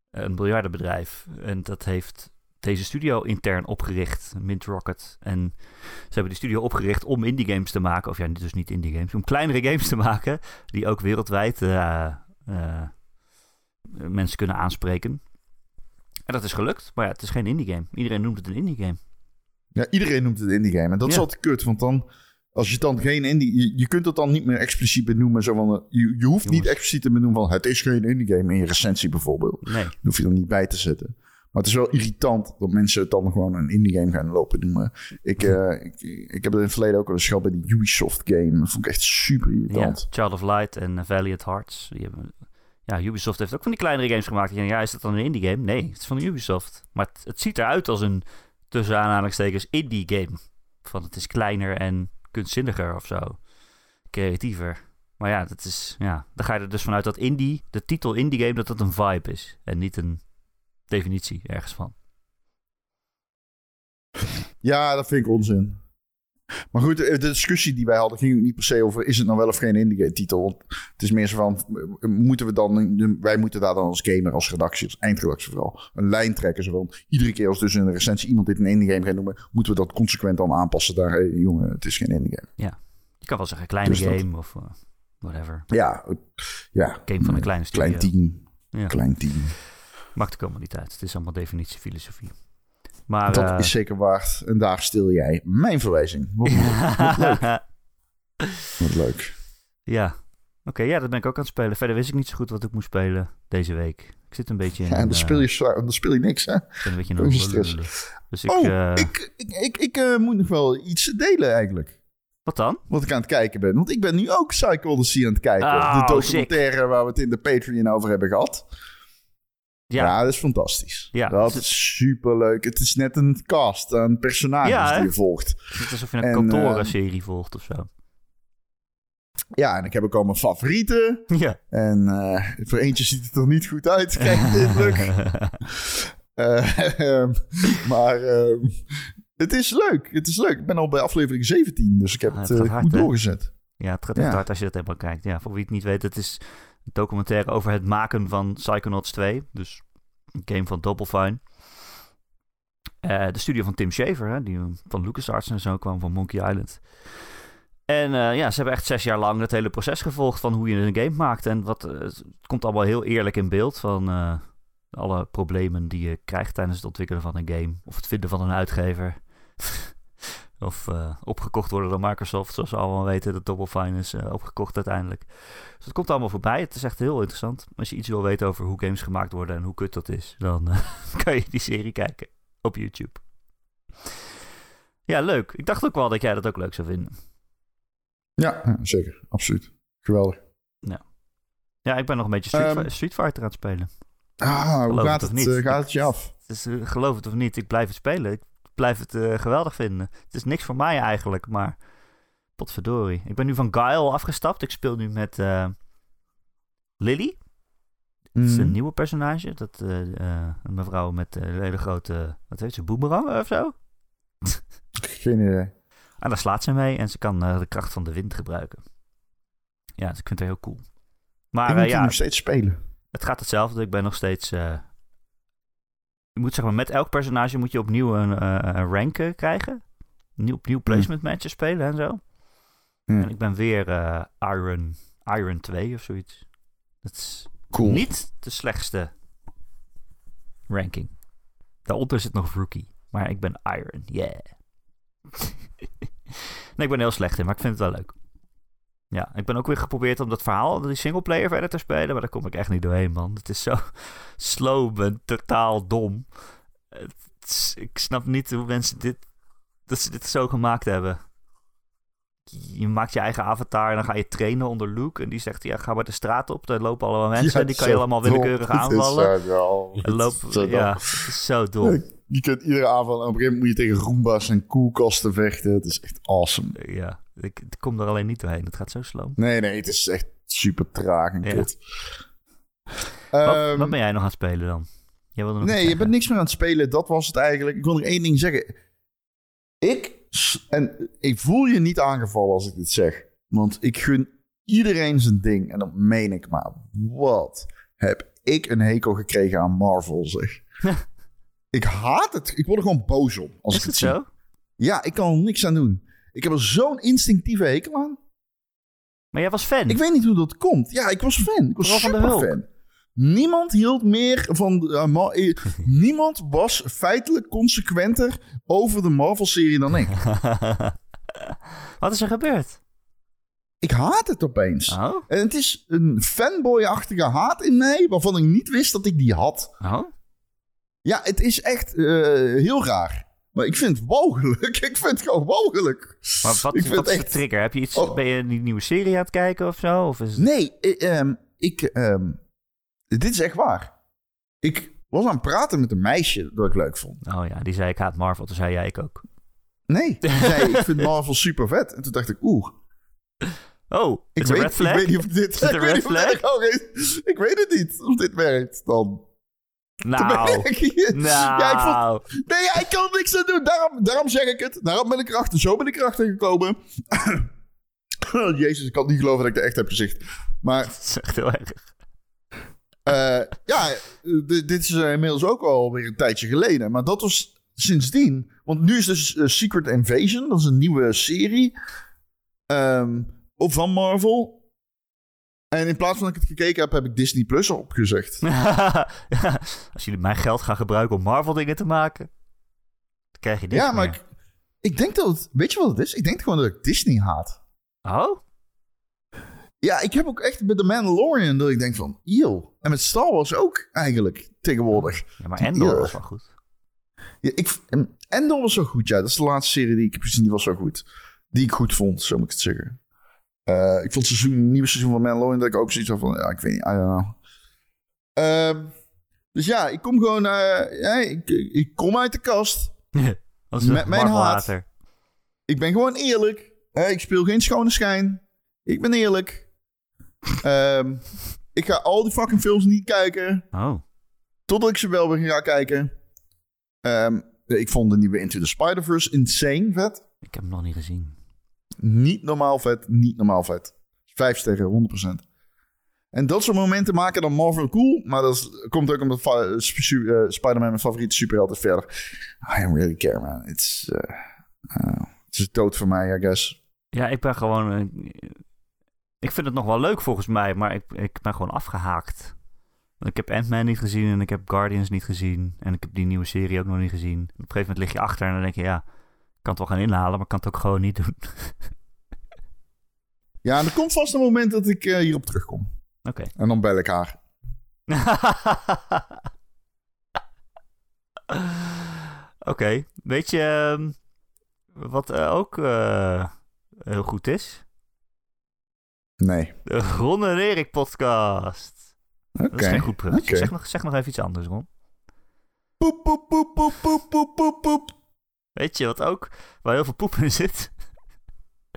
een miljardenbedrijf. En dat heeft deze studio intern opgericht, Mint Rocket. En ze hebben die studio opgericht om indie games te maken. Of ja, dus niet indie games, om kleinere games te maken. Die ook wereldwijd eh, eh, mensen kunnen aanspreken. En dat is gelukt. Maar ja, het is geen indie game. Iedereen noemt het een indie game. Ja, iedereen noemt het indie game. En dat is Ja. altijd kut, want dan... Als je dan geen indie... Je, je kunt het dan niet meer expliciet benoemen. Zo van, eh, je, je hoeft niet expliciet te benoemen van... Het is geen indie game in je recensie bijvoorbeeld. Nee. Dat hoef je er niet bij te zetten. Maar het is wel irritant dat mensen het dan gewoon een indie game gaan lopen noemen. Ik, eh, ik, ik heb het in het verleden ook al eens gehad bij die Ubisoft game. Dat vond ik echt super Ja, irritant. Child of Light en eh, Valiant Hearts. Die hebben ja, Ubisoft heeft ook van die kleinere games gemaakt. Ja, is dat dan een indie game? Nee, het is van Ubisoft. Maar het, het ziet eruit als een, tussen aanhalingstekens, indie game. Van het is kleiner en kunstzinniger of zo. Creatiever. Maar ja, dat is, ja, dan ga je er dus vanuit dat indie, de titel indie game, dat dat een vibe is. En niet een definitie ergens van. Ja, dat vind ik onzin. Maar goed, de discussie die wij hadden ging niet per se over... is het nou wel of geen indie titel? Het is meer zo van... moeten we dan... wij moeten daar dan als gamer, als redactie, als eindredactie vooral... een lijn trekken. Zo van, iedere keer als dus in een recensie iemand dit een indie game gaat noemen... moeten we dat consequent dan aanpassen daar. Hey, jongen, het is geen indie game. Ja, je kan wel zeggen kleine Dus dat- game of uh, whatever. Ja, ja. Game van een kleine studio. Klein team. Ja. Klein team. Maakt ook niet uit. Het is allemaal definitie filosofie. Maar dat eh, is zeker waard. En daar stil jij mijn verwijzing. Wat, wat leuk. Wat leuk. ja, oké, ja, dat ben ik ook aan het spelen. Verder wist ik niet zo goed wat ik moest spelen deze week. Ik zit een beetje in. Ja, en dan eh, speel je, dan speel je niks, hè? ik ben een beetje in stress. Dus ik, oh, eh, ik, ik, ik, ik moet nog wel iets delen eigenlijk. wat dan? Wat ik aan het kijken ben. Want ik ben nu ook Psycho Odyssey aan het kijken. Oh, de documentaire waar we het in de Patreon over hebben gehad. Ja, Ja, dat is fantastisch. Ja, dat is superleuk. Het is net een cast aan personages Ja, die je volgt. het is alsof je een en, kantorenserie volgt of zo. Ja, en ik heb ook al mijn favorieten. Ja. En eh, voor eentje ziet het er niet goed uit, de indruk. Eh, ehm, maar ehm, het is leuk. Het is leuk. Ik ben al bij aflevering 17, dus ik heb Ah, het, eh, hard, goed hè? doorgezet. Ja, het gaat echt hard als je dat helemaal kijkt. Ja, voor wie het niet weet, het is documentaire over het maken van Psychonauts 2. Dus een game van Double Fine. Eh, de studio van Tim Schafer, hè, die van LucasArts en zo kwam van Monkey Island. En eh, ja, ze hebben echt zes jaar lang het hele proces gevolgd van hoe je een game maakt. En wat, eh, het komt allemaal heel eerlijk in beeld van alle problemen die je krijgt tijdens het ontwikkelen van een game. Of het vinden van een uitgever. of eh, opgekocht worden door Microsoft, zoals we allemaal weten. Dat Double Fine is eh, opgekocht uiteindelijk. Dus het komt allemaal voorbij. Het is echt heel interessant. Als je iets wil weten over hoe games gemaakt worden en hoe kut dat is, dan eh, kan je die serie kijken op YouTube. Ja, leuk. Ik dacht ook wel dat jij dat ook leuk zou vinden. Ja, ja, zeker. Absoluut. Geweldig. Ja, ik ben nog een beetje Street, Ehm. Street Fighter aan het spelen. Ah, hoe gaat het niet? eh, gaat het je af? Dus geloof het of niet, ik blijf het spelen. Ik blijf het eh, geweldig vinden. Het is niks voor mij eigenlijk, maar potverdorie. Ik ben nu van Guile afgestapt. Ik speel nu met eh, Lily. Dat is een Mhm. nieuwe personage. Dat, eh, een mevrouw met een hele grote, wat heet ze, boomerang of zo? Geen idee. En daar slaat ze mee en ze kan de kracht van de wind gebruiken. Ja, dus ik vind het heel cool. Maar ik moet ja, nog steeds spelen. het gaat hetzelfde. Ik ben nog steeds. Je moet zeg maar, met elk personage moet je opnieuw een, eh, een rank eh, krijgen. Nieuw, opnieuw placement matches spelen en zo. En ik ben weer eh, Iron, Iron 2 of zoiets. Dat is Cool. niet de slechtste ranking. Daaronder zit nog Rookie. Maar ik ben Iron, yeah. nee, ik ben heel slecht in, maar ik vind het wel leuk. Ja, ik ben ook weer geprobeerd om dat verhaal, die singleplayer verder te spelen. Maar daar kom ik echt niet doorheen, man. Het is zo slow en totaal dom. Is- ik snap niet hoe mensen dit, dat ze dit zo gemaakt hebben. Je maakt je eigen avatar en dan ga je trainen onder Luke. En die zegt, ja, ga maar de straat op. Daar lopen allemaal mensen. Ja, die kan je allemaal dom. willekeurig Het is aanvallen. zo dom. En Het loop, is zo ja, het is zo dom. Je kunt iedere avond, en op een gegeven moment moet je tegen Roomba's en koelkasten vechten. Het is echt awesome. Ja, ik, ik kom er alleen niet doorheen. Het gaat zo slow. Nee, nee, het is echt super traag en Ja. kut. Wat, Ehm, wat ben jij nog aan het spelen dan? Jij wilde nog Nee, je bent niks meer aan het spelen. Dat was het eigenlijk. Ik wil nog één ding zeggen. Ik, en ik voel je niet aangevallen als ik dit zeg. Want ik gun iedereen zijn ding. En dat meen ik maar. Wat heb ik een hekel gekregen aan Marvel, zeg. ik haat het. Ik word er gewoon boos om. Als Is ik het zie. zo? Ja, ik kan er niks aan doen. Ik heb er zo'n instinctieve hekel aan. Maar jij was fan. Ik weet niet hoe dat komt. Ja, ik was fan. Ik was Vooral van de super fan. Niemand hield meer van... eh, eh, niemand was feitelijk consequenter over de Marvel-serie dan ik. wat is er gebeurd? Ik haat het opeens. Oh? En het is een fanboy-achtige haat in mij... waarvan ik niet wist dat ik die had. Oh? Ja, het is echt eh, heel raar. Maar ik vind het walgelijk. Ik vind het gewoon walgelijk. Maar wat, ik wat is de trigger? Heb je iets, Oh. ben je een nieuwe serie aan het kijken of zo? Of is het... Nee, eh, ehm, ik... ehm, dit is echt waar. Ik was aan het praten met een meisje dat ik leuk vond. Oh ja, die zei ik haat Marvel. Toen zei jij ik ook. Nee, die zei ik vind Marvel super vet. En toen dacht ik, oeh. Oh, Ik weet, red flag? ik weet niet of dit... ik weet niet of ik weet het niet of dit werkt dan. Nou, Ja, ik vond, nou. Nee, ik kan niks aan doen. Daarom, daarom zeg ik het. Daarom ben ik erachter. Zo ben ik erachter gekomen. Jezus, ik kan niet geloven dat ik het echt heb gezegd. Maar Dat is echt heel erg. eh, ja, dit is eh, inmiddels ook alweer een tijdje geleden. Maar dat was sindsdien. Want nu is dus eh, Secret Invasion. Dat is een nieuwe serie. ehm, van Marvel. En in plaats van dat ik het gekeken heb, heb ik Disney Plus opgezegd. Als jullie mijn geld gaan gebruiken om Marvel dingen te maken, dan krijg je dit. Ja, maar ik, ik denk dat het... Weet je wat het is? Ik denk gewoon dat ik Disney haat. Oh? Ja, ik heb ook echt met The Mandalorian dat ik denk van, eeuw. En met Star Wars ook eigenlijk tegenwoordig. Ja, maar Endor was wel goed. Ja, ik, en Endor was zo goed, ja. Dat is de laatste serie die ik heb gezien, die was zo goed. Die ik goed vond, zo moet ik het zeggen. Eh, ik vond het seizoen, nieuwe seizoen van Mandalorian dat ik ook zoiets had van, ja, ik weet niet, I don't know. Ehm, dus ja, ik kom gewoon, eh, ja, ik, ik kom uit de kast. Dat is een Met mijn hater. Ik ben gewoon eerlijk. Hè, ik speel geen schone schijn. Ik ben eerlijk. Ehm, ik ga al die fucking films niet kijken. Oh. Totdat ik ze wel weer ga kijken. Ehm, ik vond de nieuwe Into the Spider-Verse insane vet. Ik heb hem nog niet gezien. Niet normaal vet. Niet normaal vet. Vijf sterren, 100%. En dat soort momenten maken dan Marvel cool. Maar dat komt ook omdat eh, Spider-Man mijn favoriete superheld is verder. I don't really care, man. It's, eh, eh, het is dood voor mij, I guess. Ja, ik ben gewoon... ik vind het nog wel leuk volgens mij, maar ik, ik ben gewoon afgehaakt. Ik heb Ant-Man niet gezien en ik heb Guardians niet gezien. En ik heb die nieuwe serie ook nog niet gezien. Op een gegeven moment lig je achter en dan denk je, ja... Ik kan het wel gaan inhalen, maar ik kan het ook gewoon niet doen. Ja, en er komt vast een moment dat ik eh, hierop terugkom. Oké. En dan bel ik haar. Oké, weet je ehm, wat eh, ook eh, heel goed is? Nee. De Ron en Erik podcast. Oké. Dat is geen goed bruggetje. Zeg, nog, zeg nog even iets anders, Ron. Poep, poep, poep, poep, poep, poep, poep, poep. Weet je wat ook, waar heel veel poep in zit?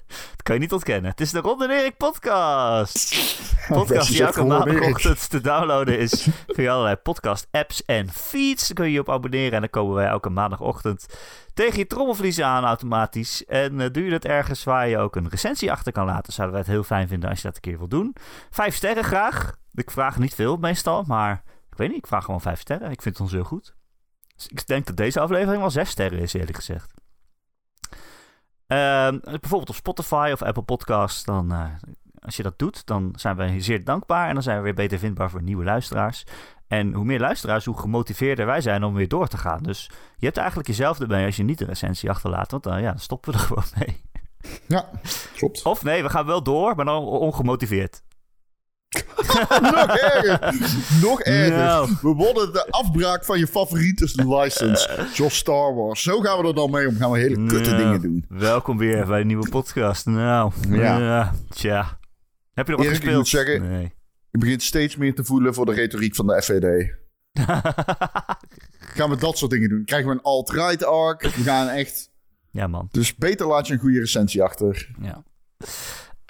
Dat kan je niet ontkennen. Het is de Ron en Erik podcast. Podcast die elke maandagochtend te downloaden is via allerlei podcast apps en feeds. Daar kun je je op abonneren en dan komen wij elke maandagochtend tegen je trommelvliezen aan automatisch. En eh, doe je dat ergens waar je ook een recensie achter kan laten, zouden wij het heel fijn vinden als je dat een keer wil doen. Vijf sterren graag. Ik vraag niet veel meestal, maar ik weet niet, ik vraag gewoon vijf sterren. Ik vind het ons heel goed. Dus ik denk dat deze aflevering wel zes sterren is, eerlijk gezegd. Ehm, bijvoorbeeld op Spotify of Apple Podcasts, dan, eh, als je dat doet, dan zijn wij zeer dankbaar en dan zijn we weer beter vindbaar voor nieuwe luisteraars. En hoe meer luisteraars, hoe gemotiveerder wij zijn om weer door te gaan. Dus je hebt eigenlijk jezelf erbij als je niet een recensie achterlaat, want dan, ja, dan stoppen we er gewoon mee. Ja, klopt. Of nee, we gaan wel door, maar dan ongemotiveerd. Nog erger. Nog erger. Nou. We worden de afbraak van je favoriete license. Zoals Star Wars. Zo gaan we er dan mee om. Gaan we hele kutte dingen doen. Welkom weer bij een nieuwe podcast. Nou, Ja. ja. tja. Heb je nog wat Erik, gespeeld? zeggen- Nee. Je begint steeds meer te voelen voor de retoriek van de FVD. Gaan we dat soort dingen doen? Krijgen we een alt-right arc? We gaan echt... ja, man. Dus beter laat je een goede recensie achter. Ja.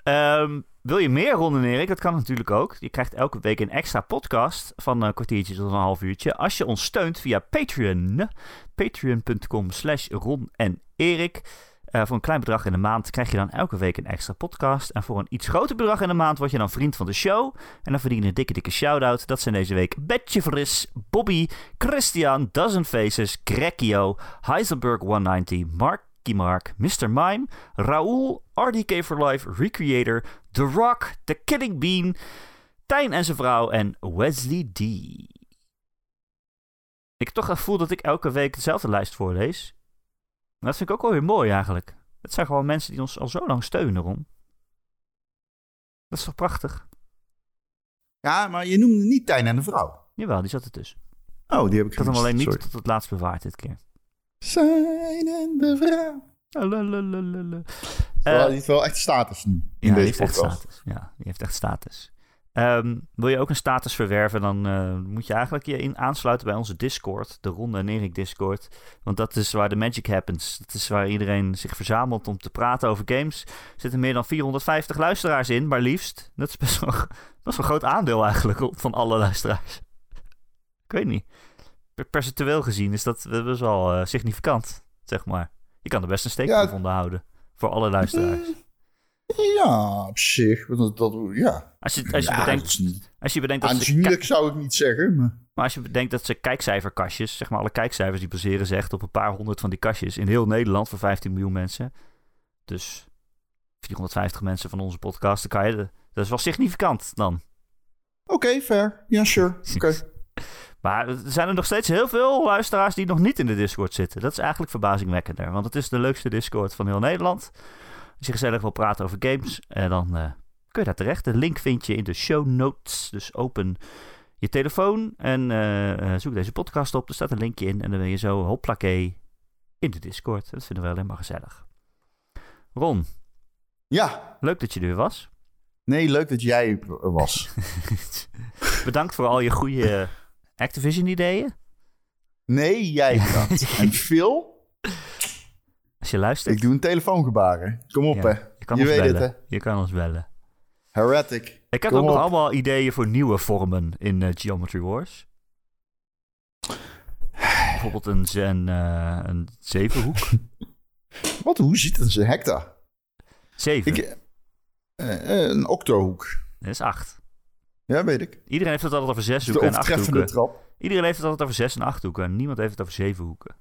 Ehm, wil je meer Ron en Erik? Dat kan natuurlijk ook. Je krijgt elke week een extra podcast van een kwartiertje tot een half uurtje. Als je ons steunt via Patreon. Patreon.com slash Ron en Erik. Eh, voor een klein bedrag in de maand krijg je dan elke week een extra podcast. En voor een iets groter bedrag in de maand word je dan vriend van de show. En dan verdien je een dikke, dikke shout-out. Dat zijn deze week Betje Fris, Bobby, Christian, Dozen Faces, Grekio, Heisenberg 190, Marky Mark, Mr. Mime, Raoul, RDK for Life, Recreator, The Rock, The Killing Bean, Tijn en zijn vrouw en Wesley D. Ik heb toch het gevoel dat ik elke week dezelfde lijst voorlees. En dat vind ik ook wel weer mooi eigenlijk. Het zijn gewoon mensen die ons al zo lang steunen, Ron. Dat is toch prachtig? Ja, maar je noemde niet Tijn en de vrouw. Jawel, die zat er dus. Oh, die heb ik Ik had hem alleen niet Sorry. tot het laatst bewaard dit keer. Zijn en de vrouw. Lalalala. Terwijl Eh, die heeft wel echt status nu. In ja, die deze heeft echt status. Ja, die heeft echt status. Ehm, wil je ook een status verwerven, dan eh, moet je eigenlijk je in aansluiten bij onze Discord, de Ronde en Erik Discord. Want dat is waar de magic happens. Dat is waar iedereen zich verzamelt om te praten over games. Er zitten meer dan 450 luisteraars in, maar liefst. Dat is best wel, best wel een groot aandeel eigenlijk van alle luisteraars. Ik weet niet. Per- Percentueel gezien is dat best wel eh, significant, zeg maar. Je kan er best een steek Ja. van houden voor alle luisteraars. Ja, op zich. Dat, dat, ja. Als je, als je ja, bedenkt, niet als je bedenkt dat ze aanzienlijk, zou ik niet zeggen. Maar... Maar als je bedenkt dat ze kijkcijferkastjes, zeg maar alle kijkcijfers, die baseren echt op een paar honderd van die kastjes in heel Nederland voor 15 miljoen mensen. Dus 450 mensen van onze podcast, dan kan je, de- dat is wel significant dan. Oké, fair. Ja, sure. Oké. Maar er zijn er nog steeds heel veel luisteraars die nog niet in de Discord zitten. Dat is eigenlijk verbazingwekkender, want het is de leukste Discord van heel Nederland. Als je gezellig wil praten over games, eh, dan eh, kun je daar terecht. De link vind je in de show notes. Dus open je telefoon en eh, zoek deze podcast op. Er staat een linkje in en dan ben je zo hopplakee in de Discord. Dat vinden we alleen maar gezellig. Ron, Ja. leuk dat je er was. Nee, leuk dat jij er was. Bedankt voor al je goede Activision-ideeën. Nee, jij bedankt. En Phil, Als je luistert, ik doe een telefoongebaren. Kom op, Ja, hè. je kan je ons weet bellen. het, hè. Je kan ons bellen. Heretic. Ik heb Kom ook op. allemaal ideeën voor nieuwe vormen in eh, Geometry Wars. Bijvoorbeeld een, z- een, eh, een zevenhoek. Wat, hoe ziet een hectare? Zeven, Ik, eh, een octohoek. dat is acht. Ja, weet ik. Iedereen heeft het altijd over zes De hoeken en acht overtreffende hoeken. trap. Iedereen heeft het altijd over zes en acht hoeken. En niemand heeft het over zeven hoeken.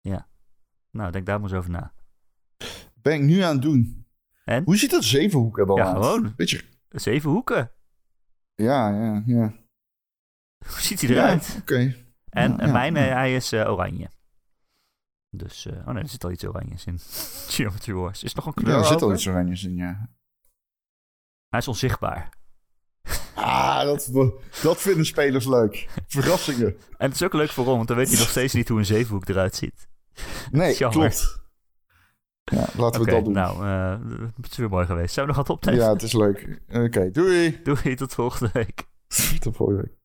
Ja. Nou, denk daar maar eens over na. Ben ik nu aan het doen. En? Hoe ziet dat zevenhoek er dan Ja, uit? gewoon. Beetje, Zeven hoeken. ja, ja, ja. Hoe ziet hij eruit? Ja, Oké. En Ja, eh, ja, mijn, ja. eh, hij is eh, oranje. Dus, eh, oh nee, er zit al iets oranjes in. Geometry Wars. Is er nog een kleur Ja, er zit al iets oranjes in, ja. Hij is onzichtbaar. Ah, dat, dat vinden spelers leuk. Verrassingen. En het is ook leuk voor Ron, want dan weet hij nog steeds niet hoe een zevenhoek eruit ziet. Nee, klopt. Ja, laten we dat doen. nou, eh, het is weer mooi geweest. Zijn we nog wat optekenen? ja, het is leuk. Oké, doei. Doei, tot volgende week. Tot volgende week.